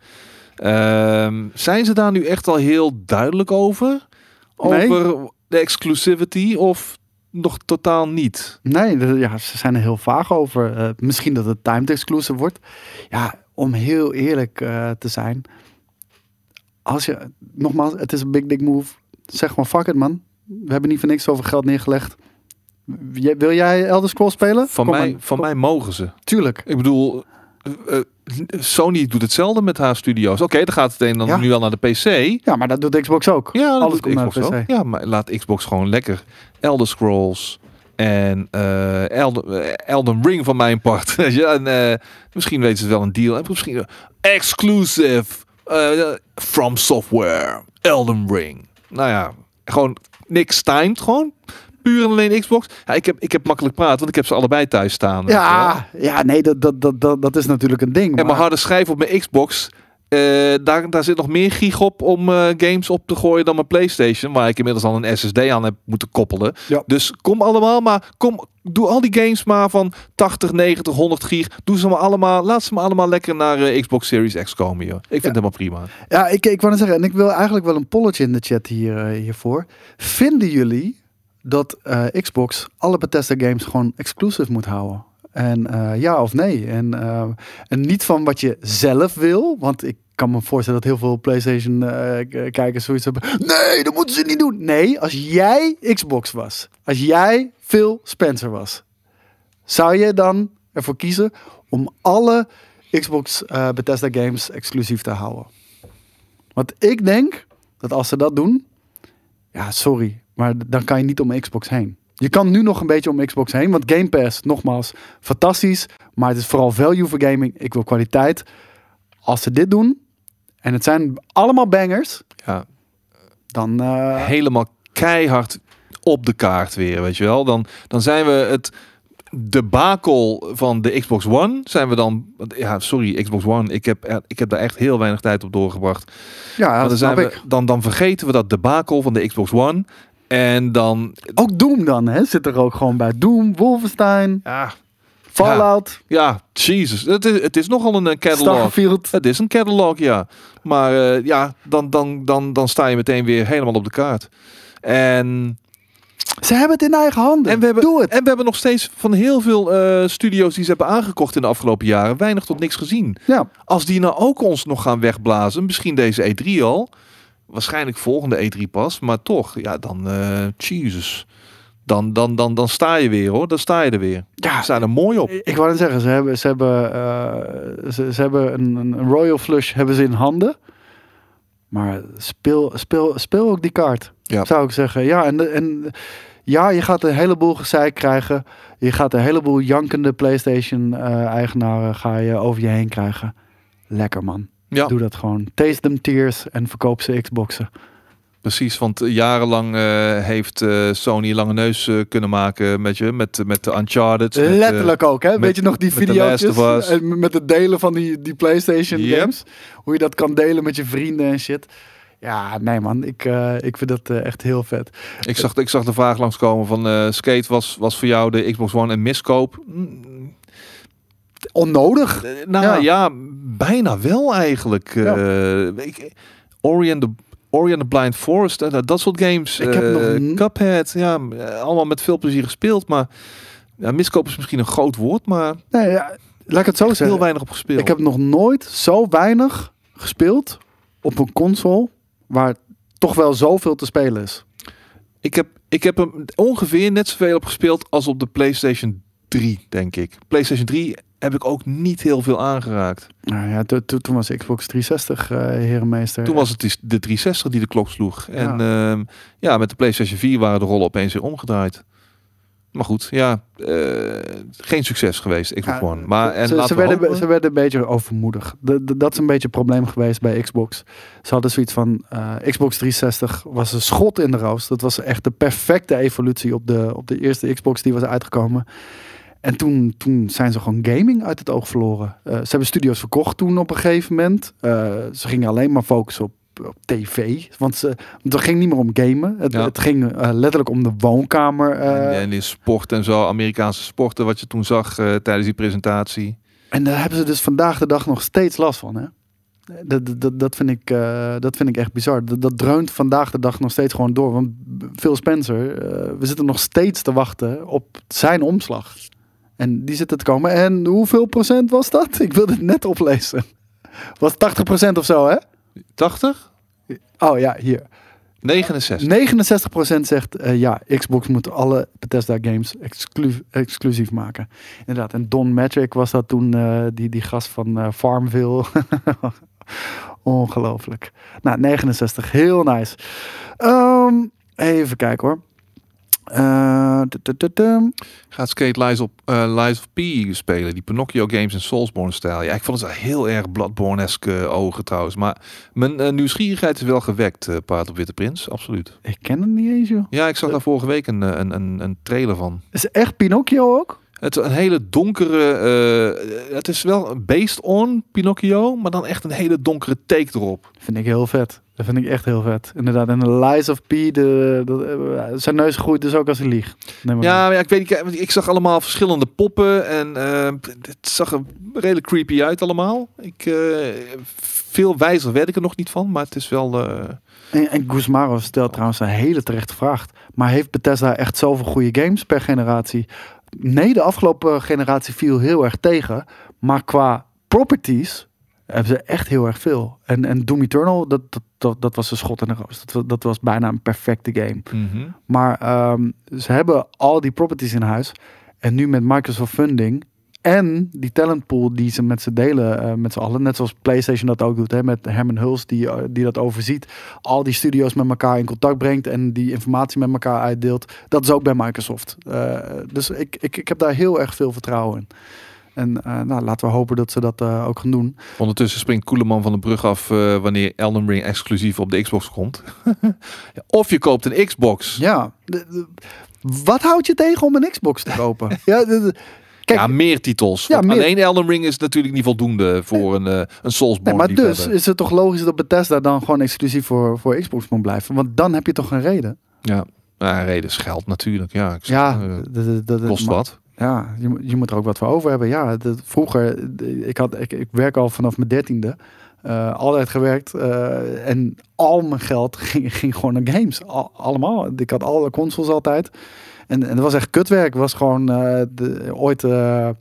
Ehm, zijn ze daar nu echt al heel duidelijk over? Nee. Over de exclusivity of nog totaal niet? Nee, de- ja, ze zijn er heel vaag over. Eh, misschien dat het timed exclusive wordt. Ja, om heel eerlijk eh, te zijn. Als je, nogmaals, het is een big dick move. Zeg gewoon fuck it man. We hebben niet voor niks zoveel geld neergelegd. Wil jij Elder Scrolls spelen? Van, Kom mij, maar. van mij mogen ze. Tuurlijk. Ik bedoel, eh, Sony doet hetzelfde met haar studio's. Oké, dan gaat het een dan Ja. nu wel naar de PC. Ja, maar dat doet Xbox ook. Ja, Alles komt naar de Xbox ook. PC. Ja, maar laat Xbox gewoon lekker Elder Scrolls en eh Elden, eh, Elden Ring van mijn part. Je, en, eh, misschien weten ze wel een deal. En misschien exclusive from software Elden Ring. Nou ja, gewoon niks timed, gewoon puur en alleen Xbox. Ja, ik heb ik heb makkelijk praten, want ik heb ze allebei thuis staan. Ja, ja, nee, dat, dat, dat, dat, dat is natuurlijk een ding. En maar- mijn harde schijf op mijn Xbox. eh, daar, daar zit nog meer gig op om eh, games op te gooien dan mijn PlayStation. Waar ik inmiddels al een SSD aan heb moeten koppelen. Ja. Dus kom allemaal, maar kom, doe al die games maar van 80, 90, 100 gig. Doe ze maar allemaal, laat ze maar allemaal lekker naar eh, Xbox Series X komen. Joh. Ik vind het helemaal prima. Ja, ik, ik wou net zeggen, en ik wil eigenlijk wel een polletje in de chat hier, hiervoor. Vinden jullie dat eh, Xbox alle Bethesda games gewoon exclusive moet houden? En eh, ja of nee? En, eh, en niet van wat je zelf wil, want ik kan me voorstellen dat heel veel PlayStation eh, k- kijkers zoiets hebben. Nee, dat moeten ze niet doen. Nee, als jij Xbox was, als jij Phil Spencer was, zou je dan ervoor kiezen om alle Xbox Bethesda games exclusief te houden? Want ik denk dat als ze dat doen, ja, sorry, maar dan kan je niet om Xbox heen. Je kan nu nog een beetje om Xbox heen, want Game Pass, nogmaals, fantastisch, maar het is vooral value voor gaming. Ik wil kwaliteit. Als ze dit doen, en het zijn allemaal bangers, Ja, dan... eh, helemaal keihard op de kaart weer, weet je wel. Dan, dan zijn we het debakel van de Xbox One. Zijn we dan... Ja, sorry, Xbox One. Ik heb, ik heb daar echt heel weinig tijd op doorgebracht. ja, dan, zijn we, dan, dan vergeten we dat debakel van de Xbox One. En dan... Ook Doom dan, hè? Zit er ook gewoon bij. Doom, Wolfenstein, Ja, Fallout, ja Jesus. Het is, het is nogal een eh, catalog. Starfield. Het is een catalog, ja. Maar eh, ja, dan, dan, dan, dan sta je meteen weer helemaal op de kaart. En, Ze hebben het in eigen handen. en, we hebben, Doe het. en we hebben nog steeds van heel veel eh, studio's die ze hebben aangekocht in de afgelopen jaren weinig tot niks gezien. Ja. Als die nou ook ons nog gaan wegblazen, misschien deze E3 al, waarschijnlijk volgende E3 pas, maar toch, ja, dan, eh Jesus. Dan, dan, dan, dan sta je weer hoor, dan sta je er weer. Ja, Ze staan er mooi op. Ik wou net zeggen, ze hebben, ze hebben, eh, ze, ze hebben een, een Royal Flush hebben ze in handen. Maar speel, speel, speel ook die kaart, Ja. zou ik zeggen. Ja, en, en ja, je gaat een heleboel gezeik krijgen. Je gaat een heleboel jankende PlayStation-eigenaren ga je over je heen krijgen. Lekker man. Ja. Doe dat gewoon. Taste them tears en verkoop ze Xboxen. Precies, want jarenlang eh, heeft eh, Sony lange neus eh, kunnen maken met je, met, met de Uncharted. met, Letterlijk ook, hè? met- Weet je nog die video's met het delen van die, die PlayStation Yep. games? Hoe je dat kan delen met je vrienden en shit. Ja, nee man, ik, ik vind dat echt heel vet. ik, zag, ik zag de vraag langskomen van Skate was, was voor jou de Xbox One een miskoop? Mm, Onnodig. eh, nou Ja. ja. bijna wel eigenlijk. Ja. Eh, ik, Ori and the, Ori and the Blind Forest, eh, dat soort games. Ik heb nog n- Cuphead, ja, allemaal met veel plezier gespeeld. Maar ja, miskoop is misschien een groot woord, maar Nee, ja, laat ik het zo heel zeggen. weinig op gespeeld. Ik heb nog nooit zo weinig gespeeld op een console waar toch wel zoveel te spelen is. Ik heb, ik heb hem ongeveer net zoveel op gespeeld als op de PlayStation 3, denk ik. PlayStation 3 heb ik ook niet heel veel aangeraakt. Nou ja, to- to- toen was Xbox 360 eh herenmeester. Toen was het dus de 360 die de klok sloeg. En Ja. ja, ja met de PlayStation 4 waren de rollen opeens weer omgedraaid. Maar goed, ja, eh, geen succes geweest, Xbox Ja, One. Maar, en ze, ze, we werden, hopen- ze werden een beetje overmoedig. De, de- dat is een beetje een probleem geweest bij Xbox. Ze hadden zoiets van eh, Xbox 360 was een schot in de roos. Dat was echt de perfecte evolutie op de, op de eerste Xbox die was uitgekomen. En toen, toen zijn ze gewoon gaming uit het oog verloren. Eh, ze hebben studio's verkocht toen op een gegeven moment. Eh, ze gingen alleen maar focussen op op tv. Want ze, het ging niet meer om gamen. Het, Ja. het ging eh, letterlijk om de woonkamer. en die sport en zo, Amerikaanse sporten, wat je toen zag tijdens die presentatie. En daar hebben ze dus vandaag de dag nog steeds last van. Hè? Dat, dat- dat, vind ik, dat vind ik echt bizar. Dat, dat dreunt vandaag de dag nog steeds gewoon door. Want Phil Spencer, we zitten nog steeds te wachten op zijn omslag. En die zitten te komen. En hoeveel procent was dat? Ik wilde het net oplezen. Was 80 procent of zo, hè? 80? Oh ja, hier. 69. 69 procent zegt eh, ja, Xbox moet alle Bethesda games exclu- exclusief maken. Inderdaad, en Don Matrick was dat toen, eh, die, die gast van eh, Farmville. Ongelooflijk. Nou, 69, heel nice. Ehm, even kijken hoor. Eh. Gaat Skate Lies, op, eh, Lies of P spelen. Die Pinocchio games in Soulsborne stijl. Ja, ik vond het wel heel erg Bloodborne-esque eh, ogen trouwens. Maar mijn nieuwsgierigheid is wel gewekt, Paard op Witte Prins. Absoluut. Ik ken hem niet eens, joh. Ja, ik zag daar vorige week een, een, een, een trailer van. Is het echt Pinocchio ook? Het is een hele donkere... het is wel based on Pinocchio, maar dan echt een hele donkere take erop. Vind ik heel vet. Dat vind ik echt heel vet. Inderdaad. En de Lies of P, de, de, eh, zijn neus groeit dus ook als maar aan. Ja, maar ja, ik weet niet. Ik zag allemaal verschillende poppen en eh, het zag er redelijk creepy uit allemaal. Ik, eh, veel wijzer werd ik er nog niet van, maar het is wel... eh, En, en Guzmaro stelt trouwens een hele terechte vraag. Maar heeft Bethesda echt zoveel goede games per generatie? Nee, de afgelopen generatie viel heel erg tegen. Maar qua properties hebben ze echt heel erg veel. En, en Doom Eternal, dat, dat, dat, dat was een schot in de roos. Dat, dat was bijna een perfecte game. mhm. Maar ehm, ze hebben al die properties in huis. En nu met Microsoft Funding en die talentpool die ze met z'n delen, eh, met z'n allen. Net zoals PlayStation dat ook doet, hè, met Herman Hulst die, eh, die dat overziet. Al die studio's met elkaar in contact brengt en die informatie met elkaar uitdeelt. Dat is ook bij Microsoft. Eh, dus ik, ik, ik heb daar heel erg veel vertrouwen in. En eh, nou, laten we hopen dat ze dat eh, ook gaan doen. Ondertussen springt Koeleman van de brug af eh, wanneer Elden Ring exclusief op de Xbox komt. Ja, of je koopt een Xbox. Ja, de- de- wat houdt je tegen om een Xbox te kopen? ja, de- de- kijk, ja, meer titels. Ja, Want meer- Alleen Elden Ring is natuurlijk niet voldoende voor een, eh een Nee, Soulsborne maar dus is het toch logisch dat Bethesda dan gewoon exclusief voor, voor Xbox moet blijven? Want dan heb je toch een reden? Ja, ja reden is geld natuurlijk. Ja, ik zeg, Ja, dat- dat- dat- kost wat. Ja, je, je moet er ook wat voor over hebben. Ja, dat, vroeger, ik, had, ik, werk al vanaf mijn dertiende. eh, altijd gewerkt. eh, en al mijn geld ging, ging gewoon naar games. Al- allemaal. Ik had alle consoles altijd. En, en dat was echt kutwerk. Was gewoon eh, de, ooit een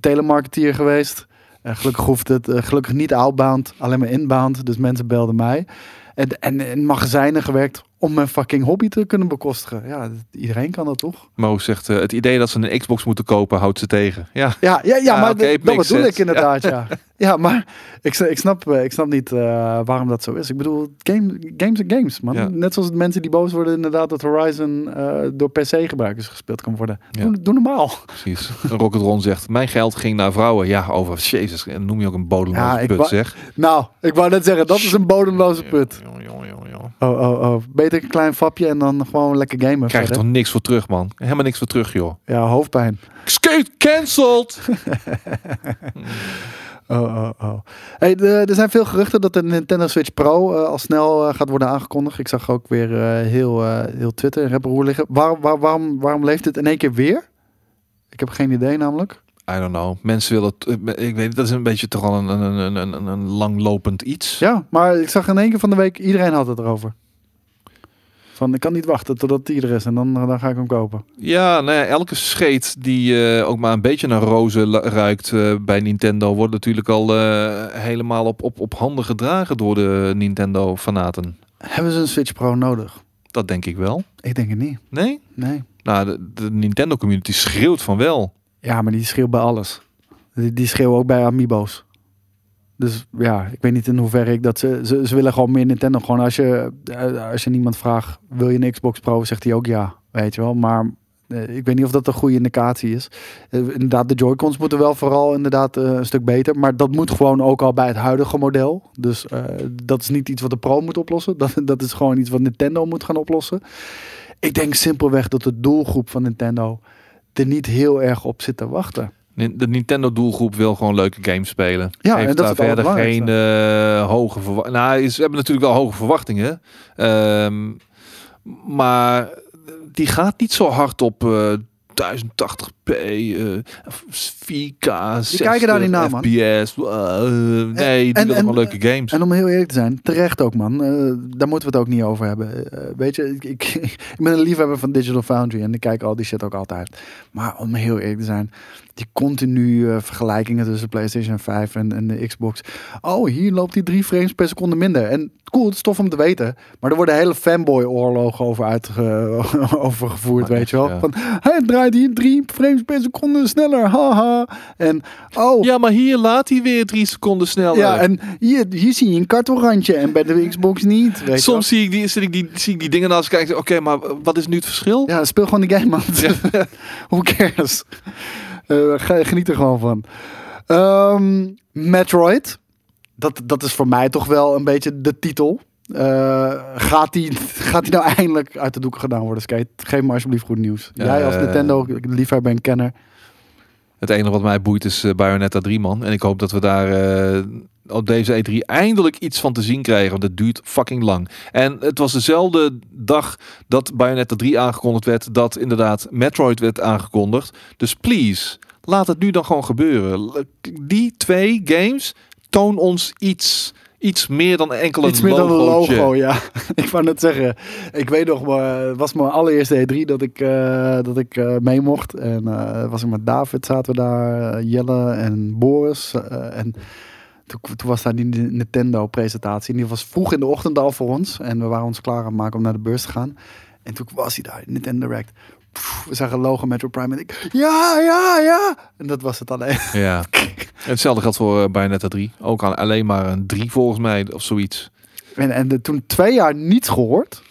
telemarketeer geweest. Gelukkig hoeft het, gelukkig niet outbound, alleen maar inbound. Dus mensen belden mij. En, en in magazijnen gewerkt om mijn fucking hobby te kunnen bekostigen. Ja, iedereen kan dat toch? Mo zegt, eh, het idee dat ze een Xbox moeten kopen houdt ze tegen. Ja, Ja, ja, ja, Ja, maar it dat bedoel ik inderdaad, ja. Ja, maar ik, ik, snap, eh, ik snap niet eh, waarom dat zo is. Ik bedoel, game, games zijn games, man. Ja. Net zoals mensen die boos worden inderdaad dat Horizon eh, door PC-gebruikers gespeeld kan worden. Doe, doe normaal. precies. Rocket Ron zegt, mijn geld ging naar vrouwen. Ja, over Jezus, en noem je ook een bodemloze put, zeg. Nou, ik wou net zeggen, dat is een bodemloze put. Jongen, jongen. Oh, oh, oh. Beter een klein fapje en dan gewoon lekker gamen Krijg je toch niks voor terug, man. Helemaal niks voor terug, joh. Ja, hoofdpijn. Skate cancelled! Oh, oh, oh. Hey, de- er zijn veel geruchten dat de Nintendo Switch Pro eh, al snel eh, gaat worden aangekondigd. Ik zag ook weer eh, heel, heel Twitter en liggen. Waar, waar, waarom, waarom leeft het in één keer weer? Ik heb geen idee namelijk. I don't know. Mensen willen het, eh, ik weet dat is een beetje toch al een, een, een, een, langlopend iets. Ja, maar ik zag in één keer van de week, iedereen had het erover. Van, ik kan niet wachten totdat die er is en dan, dan ga ik hem kopen. Ja, nou ja, elke scheet die eh, ook maar een beetje naar rozen ruikt eh, bij Nintendo wordt natuurlijk al helemaal op, op, op handen gedragen door de Nintendo-fanaten. Hebben ze een Switch Pro nodig? Dat denk ik wel. Ik denk het niet. Nee? Nee. Nou, de, de Nintendo-community schreeuwt van wel. Ja, maar die schreeuwt bij alles. Die, die ook bij Amiibo's. Dus ja, ik weet niet in hoeverre ik dat ze, ze... Ze willen gewoon meer Nintendo. Gewoon als je, eh, als je niemand vraagt, wil je een Xbox Pro? Zegt hij ook ja, weet je wel. Maar eh, ik weet niet of dat een goede indicatie is. Eh, inderdaad, de Joy-Cons moeten wel vooral inderdaad een stuk beter. Maar dat moet gewoon ook al bij het huidige model. Dus dat is niet iets wat de Pro moet oplossen. Dat, dat is gewoon iets wat Nintendo moet gaan oplossen. Ik denk simpelweg dat de doelgroep van Nintendo er niet heel erg op zit te wachten. De Nintendo-doelgroep wil gewoon leuke games spelen. Ja, Heeft en dat daar verder geen eh, hoge verwachtingen. Nou, ze hebben natuurlijk wel hoge verwachtingen. Ehm, maar die gaat niet zo hard op eh, uh, 1080 Fika's. 4K, die kijken daar niet naar, man. Nee, en, leuke games. En om heel eerlijk te zijn, terecht ook, man. Eh, daar moeten we het ook niet over hebben. Eh, weet je, ik, ik, ik, ben een liefhebber van Digital Foundry en ik kijk al die shit ook altijd. Maar om heel eerlijk te zijn, die continu eh, vergelijkingen tussen PlayStation 5 en, de Xbox. Oh, hier loopt die drie frames per seconde minder. En cool, het is tof om te weten. Maar er worden hele fanboy-oorlogen over, uitge, over gevoerd, weet je wel. Van, hij draait hier drie frames per seconde sneller, haha. En, oh, Ja, maar hier laat hij weer drie seconden sneller. ja, en hier, hier zie je een kartelrandje en bij de Xbox niet. Weet Soms zie ik, die, zie, ik die, zie ik die dingen naast kijken. Oké, maar wat is nu het verschil? Ja, speel gewoon de game, man. Who cares? Eh, geniet er gewoon van. Ehm, Metroid. Dat, dat is voor mij toch wel een beetje de titel. Eh, gaat, die, gaat die nou eindelijk uit de doeken gedaan worden, Skate? Geef me alsjeblieft goed nieuws. Jij als Eh. Nintendo liefhebber en kenner. Het enige wat mij boeit is eh, Bayonetta 3, man. En ik hoop dat we daar op deze E3 eindelijk iets van te zien krijgen. Want het duurt fucking lang. En het was dezelfde dag dat Bayonetta 3 aangekondigd werd. Dat inderdaad Metroid werd aangekondigd. Dus please, laat het nu dan gewoon gebeuren. Die twee games toon ons iets. Iets meer dan enkel een Iets meer dan een logo, ja. ik wou net zeggen. Ik weet nog, maar het was mijn allereerste E3 dat ik, eh, dat ik eh, mee mocht. En eh, was ik met David, zaten we daar, Jelle en Boris. en toen, toen was daar die Nintendo-presentatie. En die was vroeg in de ochtend al voor ons. En we waren ons klaar aan het maken om naar de beurs te gaan. En toen was hij daar, Nintendo Direct. Pff, We zagen logo Metro Prime en ik, ja, ja, ja. En dat was het alleen. Ja. Hetzelfde geldt voor uh, Bayonetta 3. Ook aan alleen maar een 3 volgens mij of zoiets. En, en de, toen twee jaar niets gehoord.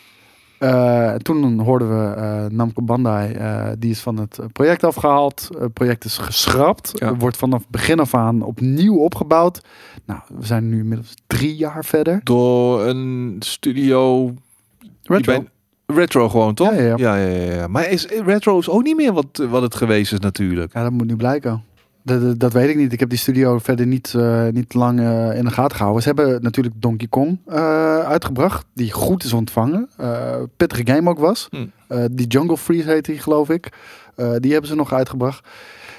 Eh, toen hoorden we eh, Namco Bandai, eh, die is van het project afgehaald. Het project is geschrapt. Ja. Wordt vanaf begin af aan opnieuw opgebouwd. Nou, we zijn nu inmiddels drie jaar verder. Door een studio Retro. Retro gewoon, toch? Ja, ja, ja. ja. Maar is, retro is ook niet meer wat, wat het geweest is natuurlijk. Ja, dat moet nu blijken. Dat, dat, weet ik niet. Ik heb die studio verder niet, eh, niet lang eh, in de gaten gehouden. Ze hebben natuurlijk Donkey Kong eh, uitgebracht, die goed is ontvangen. Eh pittige game ook was. Hm. Eh, die Jungle Freeze heet die, geloof ik. Eh, die hebben ze nog uitgebracht.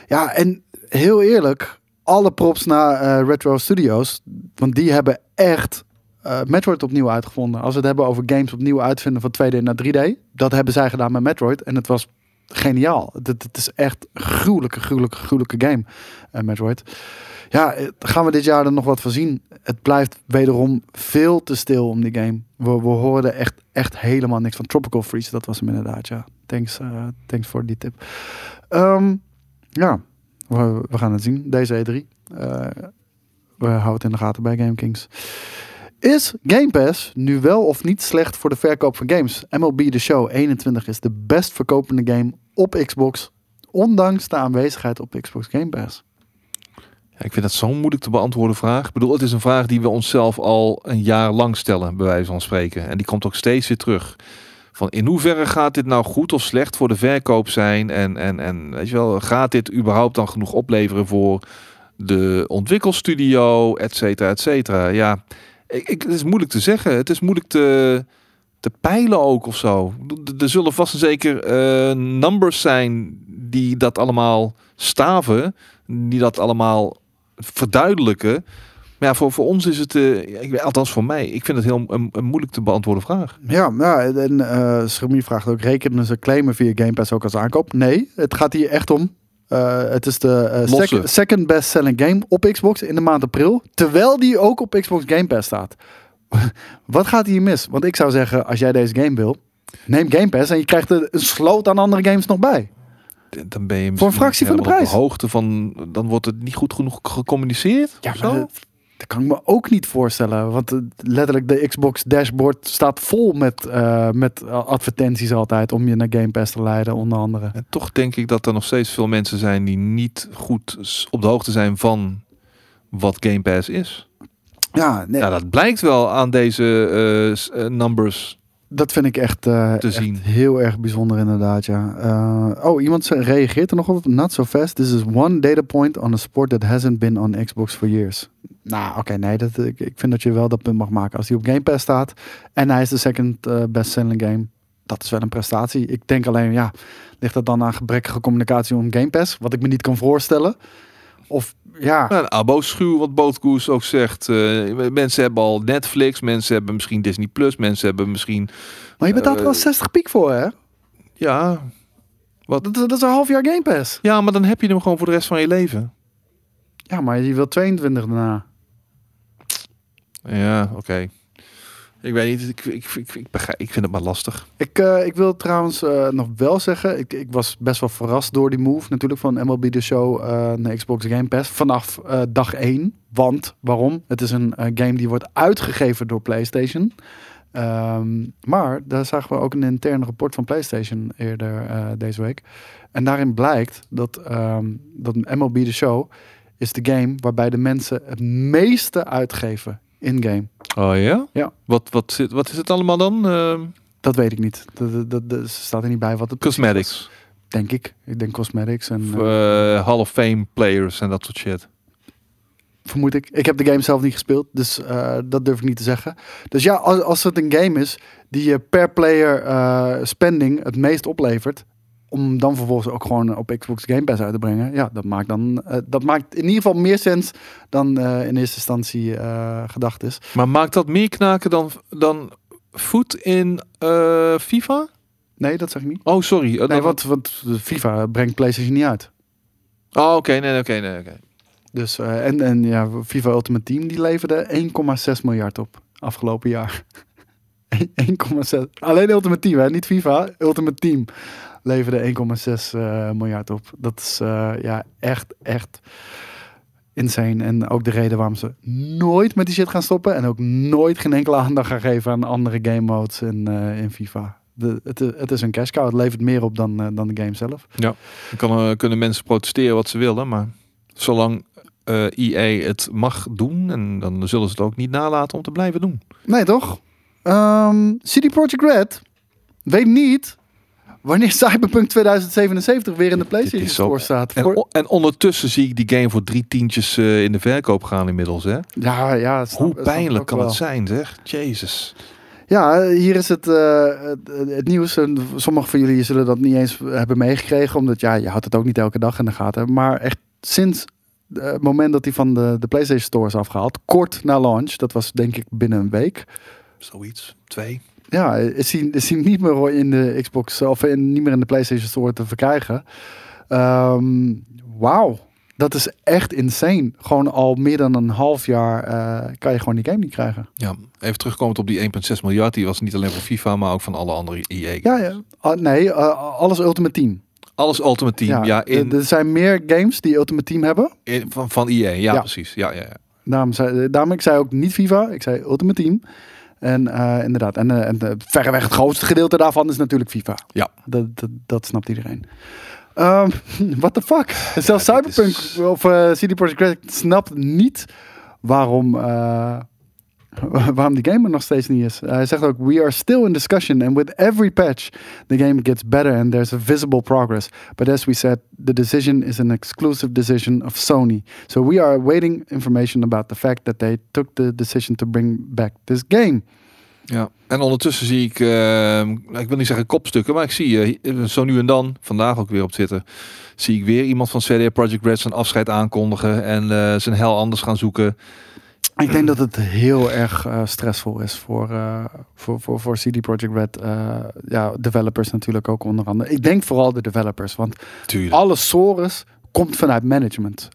Ja, en heel eerlijk, alle props naar eh, Retro Studios. Want die hebben echt eh, Metroid opnieuw uitgevonden. Als we het hebben over games opnieuw uitvinden van 2D naar 3D. Dat hebben zij gedaan met Metroid. En het was geniaal. Het, is echt een gruwelijke, gruwelijke, gruwelijke game, eh, Metroid. Ja, eh, gaan we dit jaar er nog wat van zien? Het blijft wederom veel te stil om die game. We, we hoorden echt, echt helemaal niks van Tropical Freeze. Dat was hem inderdaad, ja. Thanks, thanks voor die tip. Ehm, ja, we, gaan het zien, deze E3. Eh, we houden het in de gaten bij GameKings. Is Game Pass nu wel of niet slecht voor de verkoop van games? MLB The Show 21 is de best verkopende game op Xbox, ondanks de aanwezigheid op Xbox Game Pass. Ja, ik vind dat zo'n moeilijk te beantwoorden vraag. Ik bedoel, het is een vraag die we onszelf al een jaar lang stellen, bij wijze van spreken. En die komt ook steeds weer terug. Van in hoeverre gaat dit nou goed of slecht voor de verkoop zijn? En, en, en weet je wel, gaat dit überhaupt dan genoeg opleveren voor de ontwikkelstudio, et cetera, et cetera? Ja, ik, het is moeilijk te zeggen. Het is moeilijk te, te peilen ook of zo. Er zullen vast en zeker eh, numbers zijn die dat allemaal staven, die dat allemaal verduidelijken. Maar ja, voor, voor ons is het, weet- althans voor mij, ik vind het heel een, moeilijk te beantwoorden vraag. Ja, ja en eh Schremie vraagt ook, rekenen ze claimen via Game Pass ook als aankoop? Nee, het gaat hier echt om. Eh, het is de eh, second, best selling game op Xbox in de maand april. Terwijl die ook op Xbox Game Pass staat. Wat gaat hier mis? Want ik zou zeggen, als jij deze game wil, neem Game Pass en je krijgt er een sloot aan andere games nog bij. Dan ben je Voor een fractie van de prijs. Op de hoogte van, dan wordt het niet goed genoeg gecommuniceerd. Ja, maar? Dat, kan ik me ook niet voorstellen. Want eh, letterlijk de Xbox dashboard staat vol met, eh, met advertenties altijd om je naar Game Pass te leiden, onder andere. En toch denk ik dat er nog steeds veel mensen zijn die niet goed op de hoogte zijn van wat Game Pass is. Ja, nee, Ja, dat blijkt wel aan deze eh, eh, numbers. Dat vind ik echt, eh, Te echt zien. heel erg bijzonder inderdaad, ja. Eh, oh, iemand reageert er nog op. Not so fast. This is one data point on a sport that hasn't been on Xbox for years. Nou, oké, nee. Dat, ik, ik vind dat je wel dat punt mag maken. Als hij op Game Pass staat en hij is de second eh, best selling game. Dat is wel een prestatie. Ik denk alleen, ja, ligt dat dan aan gebrekkige communicatie om Game Pass? Wat ik me niet kan voorstellen. Of, ja, Nou, een abo-schuw, wat Bootkoes ook zegt. Eh, mensen hebben al Netflix, mensen hebben misschien Disney+, Plus, mensen hebben misschien... maar je betaalt er wel eh, 60 piek voor, hè? Ja, Dat, dat is een half jaar Game Pass. ja, maar dan heb je hem gewoon voor de rest van je leven. Ja, maar je wilt 22 daarna. Ja, oké. Ik weet niet, ik, ik, ik, ik, ik vind het maar lastig. Ik, eh, ik wil trouwens eh, nog wel zeggen, ik, ik was best wel verrast door die move natuurlijk van MLB The Show eh, naar Xbox Game Pass vanaf dag 1. Want, waarom? Het is een game die wordt uitgegeven door PlayStation. Ehm, maar daar zagen we ook een interne rapport van PlayStation eerder deze week. En daarin blijkt dat, ehm, dat MLB The Show is de game waarbij de mensen het meeste uitgeven in-game. Oh ja? Ja. Wat, wat, zit, wat is het allemaal dan? Ehm, Dat weet ik niet. Dat, dat, staat er niet bij wat het cosmetics. Denk ik. Ik denk cosmetics en eh, Hall of Fame players en dat soort shit. vermoed ik. Ik heb de game zelf niet gespeeld, dus eh, dat durf ik niet te zeggen. Dus ja, als, als het een game is die je per player eh, spending het meest oplevert, om dan vervolgens ook gewoon op Xbox Game Pass uit te brengen, ja, dat maakt dan eh, dat maakt in ieder geval meer sens dan eh, in eerste instantie eh, gedacht is. Maar maakt dat meer knaken dan, dan voet in eh, FIFA? Nee, dat zeg ik niet. Oh, sorry. Eh, Nee, dan- want, want FIFA brengt PlayStation niet uit. Oh, oké. Nee, nee, oké. nee, oké. Dus, eh, en, en ja, FIFA Ultimate Team die leverde 1,6 miljard op afgelopen jaar. 1,6. Alleen Ultimate Team, hè? niet FIFA. Ultimate Team leverde 1,6 eh, miljard op. Dat is eh, ja, echt, echt insane. En ook de reden waarom ze nooit met die shit gaan stoppen. En ook nooit geen enkele aandacht gaan geven aan andere game modes in, eh, in FIFA. De, het, het is een cash cow. Het levert meer op dan, dan de game zelf. Dan kan, kunnen mensen protesteren wat ze willen, maar zolang EA het mag doen, en dan zullen ze het ook niet nalaten om te blijven doen. Nee, toch? Ehm CD Projekt Red weet niet wanneer Cyberpunk 2077 weer in de PlayStation Store staat. En, en ondertussen zie ik die game voor drie tientjes eh, in de verkoop gaan inmiddels. Hè? ja, ja. snap- Hoe pijnlijk kan wel. het zijn, zeg? Jezus. Ja, hier is het, eh, het, het nieuws. En sommigen van jullie zullen dat niet eens hebben meegekregen. Omdat ja, je houdt het ook niet elke dag in de gaten. Maar echt sinds eh, het moment dat hij van de, de PlayStation Store is afgehaald. Kort na launch. Dat was denk ik binnen een week. Zoiets. Twee. Ja, is hij, is hij niet meer in de Xbox of in, niet meer in de PlayStation Store te verkrijgen. Ehm, Wauw, dat is echt insane. Gewoon al meer dan een half jaar eh, kan je gewoon die game niet krijgen. Ja, even terugkomend op die 1,6 miljard. Die was niet alleen voor FIFA, maar ook van alle andere EA. Ja, ja. Ah, nee, eh, alles Ultimate Team. Alles Ultimate Team. Ja, er- in, er zijn meer games die Ultimate Team hebben. in- van, van EA. Ja, Ja. precies. Ja, ja, ja. Daarom zei, daarom ik zei ook niet FIFA, ik zei Ultimate Team. En eh, inderdaad, en, eh, en eh, verreweg het grootste gedeelte daarvan is natuurlijk FIFA. Ja. Dat, dat, dat snapt iedereen. Ehm what the fuck? Zelfs Ja, dit Cyberpunk is- of CD Projekt Red snapt niet waarom, waarom die game er nog steeds niet is. Hij zegt ook, we are still in discussion and with every patch the game gets better and there's a visible progress. But as we said, the decision is an exclusive decision of Sony. So we are awaiting information about the fact that they took the decision to bring back this game. Ja, en ondertussen zie ik, eh, ik wil niet zeggen kopstukken, maar ik zie eh, zo nu en dan, vandaag ook weer op Twitter, zie ik weer iemand van CD Projekt Red zijn afscheid aankondigen en eh, zijn hel anders gaan zoeken. Ik denk dat het heel erg eh, stressvol is voor, eh, voor, voor, voor CD Projekt Red. eh, ja, developers natuurlijk ook onder andere. Ik denk vooral de developers, want Tuurlijk. alle sores komt vanuit management.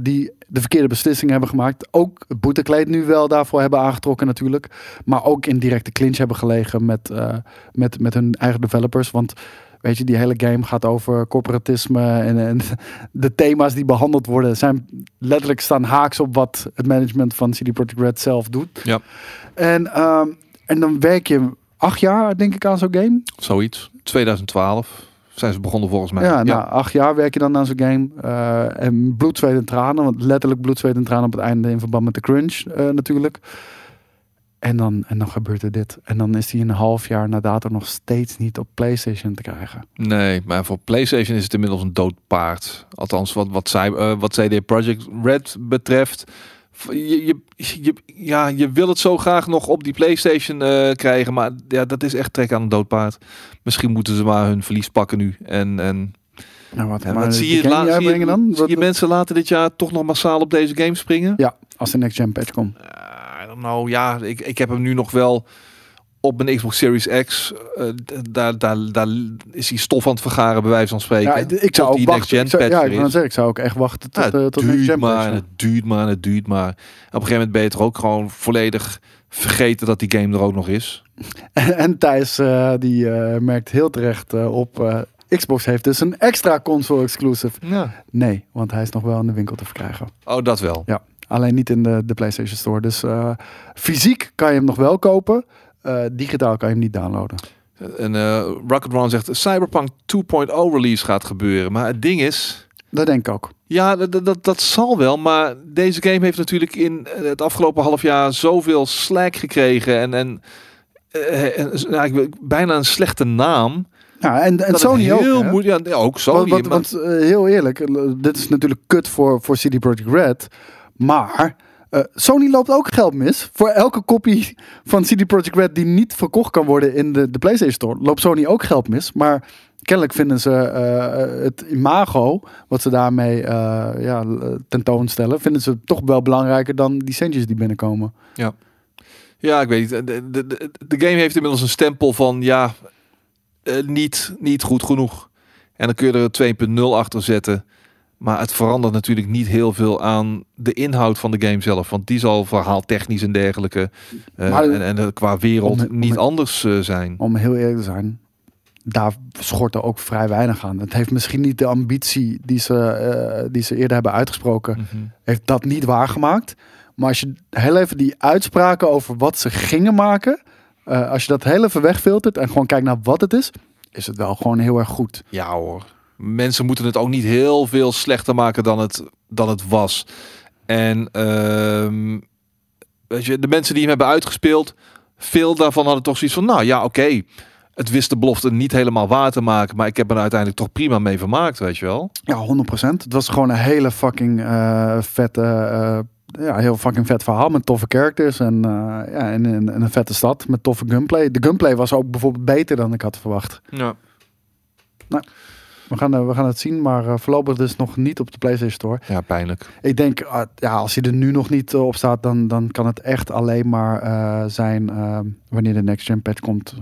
die de verkeerde beslissingen hebben gemaakt. Ook het boetekleed nu wel daarvoor hebben aangetrokken natuurlijk. Maar ook in directe clinch hebben gelegen met, met, met hun eigen developers. Want weet je, die hele game gaat over corporatisme. En, en de thema's die behandeld worden zijn letterlijk staan haaks op wat het management van CD Projekt Red zelf doet. Ja. En, ehm, en dan werk je acht jaar denk ik aan zo'n game. Zoiets. 2012 zijn ze begonnen volgens mij. Ja, na acht jaar werk je dan aan zo'n game. Eh, en bloed, zweet en tranen. Want letterlijk bloed, zweet en tranen op het einde in verband met de crunch eh, natuurlijk. En dan, en dan gebeurt er dit. En dan is die een half jaar na dato nog steeds niet op PlayStation te krijgen. Nee, maar voor PlayStation is het inmiddels een dood paard. Althans, wat, wat, zij, eh, wat CD Projekt Red betreft. Je, je, je, ja, je wil het zo graag nog op die PlayStation eh, krijgen, maar ja, dat is echt trek aan een dood paard. Misschien moeten ze maar hun verlies pakken nu. En, en Nou, wat, ja, maar zie je, zie je, dan? zie je mensen later dit jaar toch nog massaal op deze game springen? Ja, als de next gen patch komt. Know, ja, ik, ik heb hem nu nog wel op mijn Xbox Series X. eh, daar, daar, daar is die stof aan het vergaren, bij wijze van spreken. Ja, ik- zou Tot ook die wachten. Ik zou, ja, ik, zeggen, ik zou ook echt wachten tot, Ja, eh het tot next duurt maar, en het duurt maar, en het duurt maar. Op een gegeven moment ben je toch ook gewoon volledig vergeten dat die game er ook nog is. En, en Thijs eh, die eh, merkt heel terecht eh, op... eh, Xbox heeft dus een extra console exclusive. Ja. Nee, want hij is nog wel in de winkel te verkrijgen. Oh, dat wel. Ja, alleen niet in de, de PlayStation Store. Dus eh, fysiek kan je hem nog wel kopen. Eh, digitaal kan je hem niet downloaden. En eh Rocket zegt Cyberpunk 2.0 release gaat gebeuren. Maar het ding is, Dat denk ik ook. ja, dat, dat, dat zal wel. Maar deze game heeft natuurlijk in het afgelopen half jaar zoveel slack gekregen. En, en wil- bijna een slechte naam. Ja, en, en Sony ook. heel moeilijk. Ja, ook Sony. Want, want, maar- want, heel eerlijk, dit is natuurlijk kut voor, voor CD Projekt Red. Maar eh, Sony loopt ook geld mis. Voor elke kopie van CD Projekt Red die niet verkocht kan worden in de, de PlayStation Store, loopt Sony ook geld mis. Maar kennelijk vinden ze eh, het imago, wat ze daarmee eh, ja, tentoonstellen, vinden ze toch wel belangrijker dan die centjes die binnenkomen. Ja, ik weet niet. De, de, de, game heeft inmiddels een stempel van ja, eh, niet, niet goed genoeg. En dan kun je er een 2.0 achter zetten. Maar het verandert natuurlijk niet heel veel aan de inhoud van de game zelf. Want die zal verhaaltechnisch en dergelijke eh, Maar- en, en qua wereld Om- om- niet anders eh, zijn. Om heel eerlijk te zijn, daar schort er ook vrij weinig aan. Het heeft misschien niet de ambitie die ze, eh, die ze eerder hebben uitgesproken, Mhm. heeft dat niet waargemaakt. Maar als je heel even die uitspraken over wat ze gingen maken, als je dat heel even wegfiltert en gewoon kijkt naar wat het is, is het wel gewoon heel erg goed. Ja hoor. Mensen moeten het ook niet heel veel slechter maken dan het, dan het was. En ehm, weet je, de mensen die hem hebben uitgespeeld, veel daarvan hadden toch zoiets van, nou ja, oké. Het wist de belofte niet helemaal waar te maken, maar ik heb er uiteindelijk toch prima mee vermaakt, weet je wel. Ja, 100%. Het was gewoon een hele fucking eh, vette, eh, ja, heel fucking vet verhaal met toffe characters en, eh, ja, en, en, en een vette stad met toffe gunplay. De gunplay was ook bijvoorbeeld beter dan ik had verwacht. Ja. We gaan, eh, we gaan het zien, maar eh, voorlopig dus nog niet op de PlayStation Store. Ja, pijnlijk. Ik denk, ah, ja, als hij er nu nog niet eh, op staat, dan, dan kan het echt alleen maar zijn wanneer de next gen patch komt.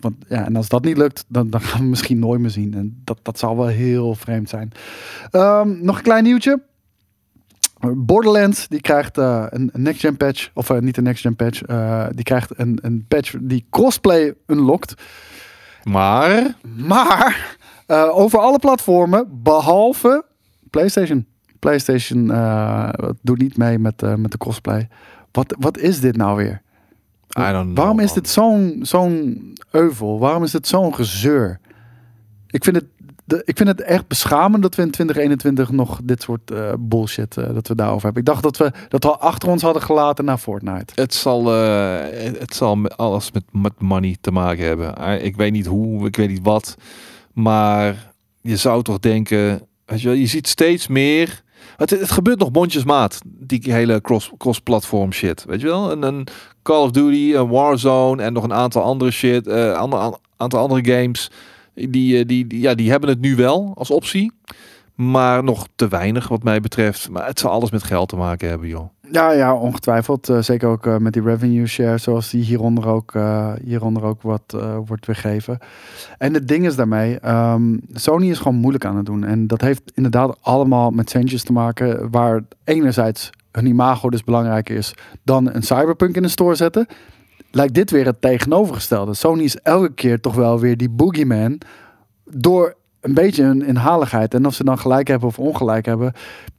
Want, ja, en als dat niet lukt, dan, dan gaan we misschien nooit meer zien. En dat, dat zal wel heel vreemd zijn. Ehm, nog een klein nieuwtje. Borderlands die krijgt een een next gen patch, of niet een next gen patch, die krijgt een, een patch die crossplay unlockt. Maar, Maar eh, over alle platformen, behalve PlayStation. PlayStation eh, doet niet mee met, eh, met de cosplay. Wat, wat is dit nou weer? I don't know. Waarom is dit zo'n zo'n euvel? Waarom is dit zo'n gezeur? Ik vind, het, de, ik vind het echt beschamend dat we in 2021 nog dit soort bullshit dat we daarover hebben. Ik dacht dat we dat we achter ons hadden gelaten naar Fortnite. Het zal, eh, het zal alles met, met money te maken hebben. Ik weet niet hoe, ik weet niet wat. Maar je zou toch denken, weet je, wel, je ziet steeds meer. Het, het gebeurt nog mondjesmaat, die hele cross- cross-platform shit. Weet je wel? Een, een Call of Duty, een Warzone en nog een aantal andere shit, an- aantal andere games. Die, eh, die, die, ja, die hebben het nu wel als optie. Maar nog te weinig wat mij betreft. Maar het zal alles met geld te maken hebben, joh. Ja, ja, ongetwijfeld. Eh, zeker ook eh, met die revenue share, zoals die hieronder ook, eh, hieronder ook wat wordt weergegeven. En het ding is daarmee, ehm, Sony is gewoon moeilijk aan het doen. En dat heeft inderdaad allemaal met centjes te maken, waar enerzijds hun imago dus belangrijker is dan een cyberpunk in de store zetten. Lijkt dit weer het tegenovergestelde. Sony is elke keer toch wel weer die boogeyman door een beetje hun inhaligheid. En of ze dan gelijk hebben of ongelijk hebben,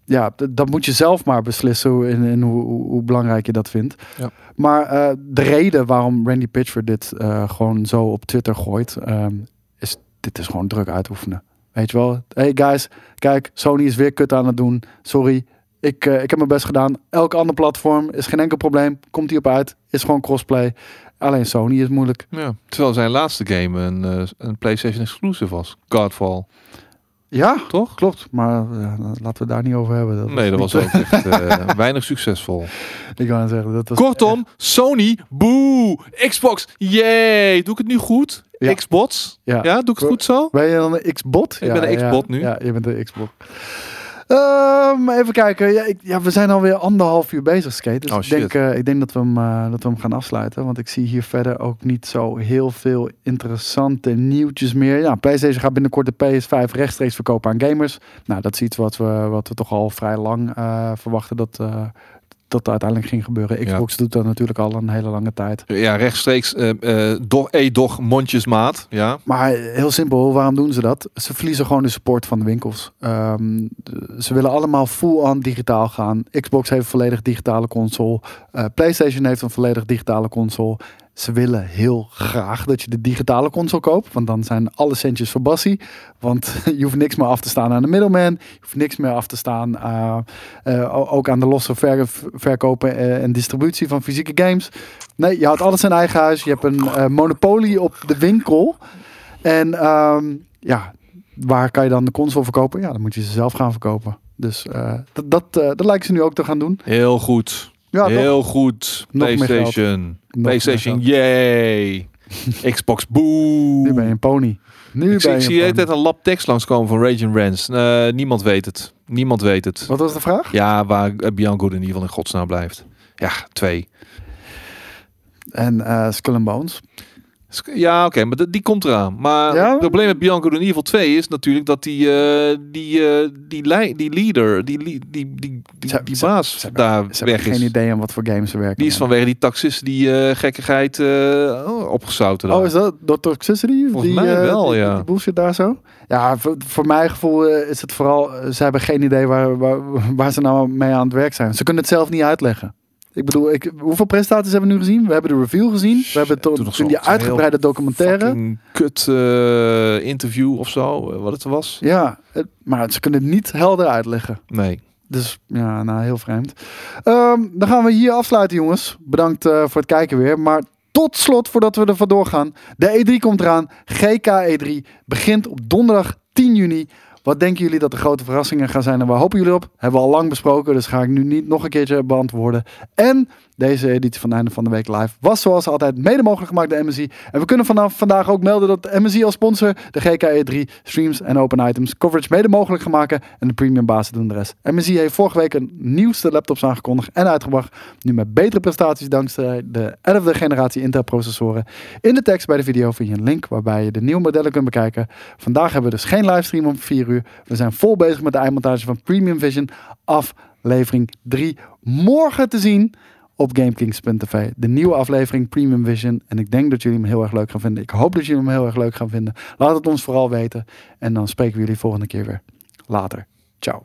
ja, dat moet je zelf maar beslissen hoe, in, in hoe, hoe, belangrijk je dat vindt. Ja. Maar eh, de reden waarom Randy Pitchford dit eh, gewoon zo op Twitter gooit, ehm, is dit is gewoon druk uitoefenen. Weet je wel? Hey guys, kijk, Sony is weer kut aan het doen. Sorry, Ik, eh, ik heb mijn best gedaan. Elk ander platform is geen enkel probleem. Komt hij op uit. Is gewoon crossplay. Alleen Sony is moeilijk. Ja. Terwijl zijn laatste game een, eh, een PlayStation exclusive was. Godfall. Ja, Toch? klopt. Maar ja, laten we daar niet over hebben. Dat Nee, dat was ook echt eh, weinig succesvol. Ik net zeggen, dat was Kortom, Sony, boe. Xbox, yay. Doe ik het nu goed? Ja. Xbox? Ja. Ja, doe ik het goed zo? Ben je dan een X-bot? Ik ben een X-bot nu. Ja, je bent een X-bot. Ehm, even kijken. Ja, ik, ja, we zijn alweer anderhalf uur bezig, Skate. Dus Oh, ik, denk, eh, ik denk dat we, hem, eh, dat we hem gaan afsluiten. Want ik zie hier verder ook niet zo heel veel interessante nieuwtjes meer. Ja, PlayStation gaat binnenkort de PS5 rechtstreeks verkopen aan gamers. Nou, dat is iets wat we, wat we toch al vrij lang eh, verwachten dat, dat uiteindelijk ging gebeuren. Xbox doet dat natuurlijk al een hele lange tijd. Ja, rechtstreeks. eh doch, e-doch, mondjesmaat. Ja. Maar heel simpel, waarom doen ze dat? Ze verliezen gewoon de support van de winkels. Ehm, ze willen allemaal full-on digitaal gaan. Xbox heeft een volledig digitale console. Eh, PlayStation heeft een volledig digitale console. Ze willen heel graag dat je de digitale console koopt. Want dan zijn alle centjes voor Bassie. Want je hoeft niks meer af te staan aan de middleman. Je hoeft niks meer af te staan eh, eh, ook aan de losse ver- verkopen eh, en distributie van fysieke games. Nee, je houdt alles in eigen huis. Je hebt een monopolie op de winkel. En ehm, ja, waar kan je dan de console verkopen? Ja, dan moet je ze zelf gaan verkopen. Dus dat, dat, dat lijken ze nu ook te gaan doen. Heel goed. Ja, toch? Heel goed. Nog PlayStation. PlayStation, yay. Xbox, boe. Nu ben je een pony. Nu Ik zie, ben ik je zie hele een lab tekst langskomen van Rage Rants. Eh, niemand weet het. Niemand weet het. Wat was de vraag? Ja, waar Bianco in ieder geval in godsnaam blijft. Ja, twee. En eh Skull and Bones. Ja, oké, maar die komt eraan. Maar Ja? het probleem met Bianco in ieder geval 2 is natuurlijk dat die, eh, die, eh, die, die leader, die, die, die, die, die, die ze- baas Ze daar ze weg geen is. idee aan wat voor games ze werken. Die is vanwege die taxisten die eh, gekkigheid oh, opgezouten. daar. Oh, is dat door toxicity? Volgens die, mij wel, die- ja. Die bullshit daar zo? Ja, voor, voor mijn gevoel is het vooral... ze hebben geen idee waar, waar, waar ze nou mee aan het werk zijn. Ze kunnen het zelf niet uitleggen. Ik bedoel, ik, hoeveel presentaties hebben we nu gezien? We hebben de review gezien. We hebben toen to- die uitgebreide documentaire. Kut eh, interview of zo, eh, wat het was. Ja, het- maar ze kunnen het niet helder uitleggen. Nee. Dus ja, nou, heel vreemd. Ehm, dan gaan we hier afsluiten, jongens. Bedankt eh, voor het kijken weer. Maar tot slot, voordat we er vandoor gaan. De E3 komt eraan. GK E3 begint op donderdag 10 juni. Wat denken jullie dat de grote verrassingen gaan zijn? En waar hopen jullie op? Hebben we al lang besproken, dus ga ik nu niet nog een keertje beantwoorden. En deze editie van Einde van de Week Live was zoals altijd mede mogelijk gemaakt door MSI. En we kunnen vanaf vandaag ook melden dat MSI als sponsor de GK3 streams en open items coverage mede mogelijk gaan maken. En de premium bazen doen de rest. MSI heeft vorige week een nieuwste laptops aangekondigd en uitgebracht. Nu met betere prestaties dankzij de 11e generatie Intel processoren. In de tekst bij de video vind je een link waarbij je de nieuwe modellen kunt bekijken. Vandaag hebben we dus geen livestream om 4 uur. We zijn vol bezig met de eindmontage van Premium Vision aflevering 3. Morgen te zien op GameKings.tv. De nieuwe aflevering Premium Vision. En ik denk dat jullie hem heel erg leuk gaan vinden. Ik hoop dat jullie hem heel erg leuk gaan vinden. Laat het ons vooral weten. En dan spreken we jullie volgende keer weer. Later. Ciao.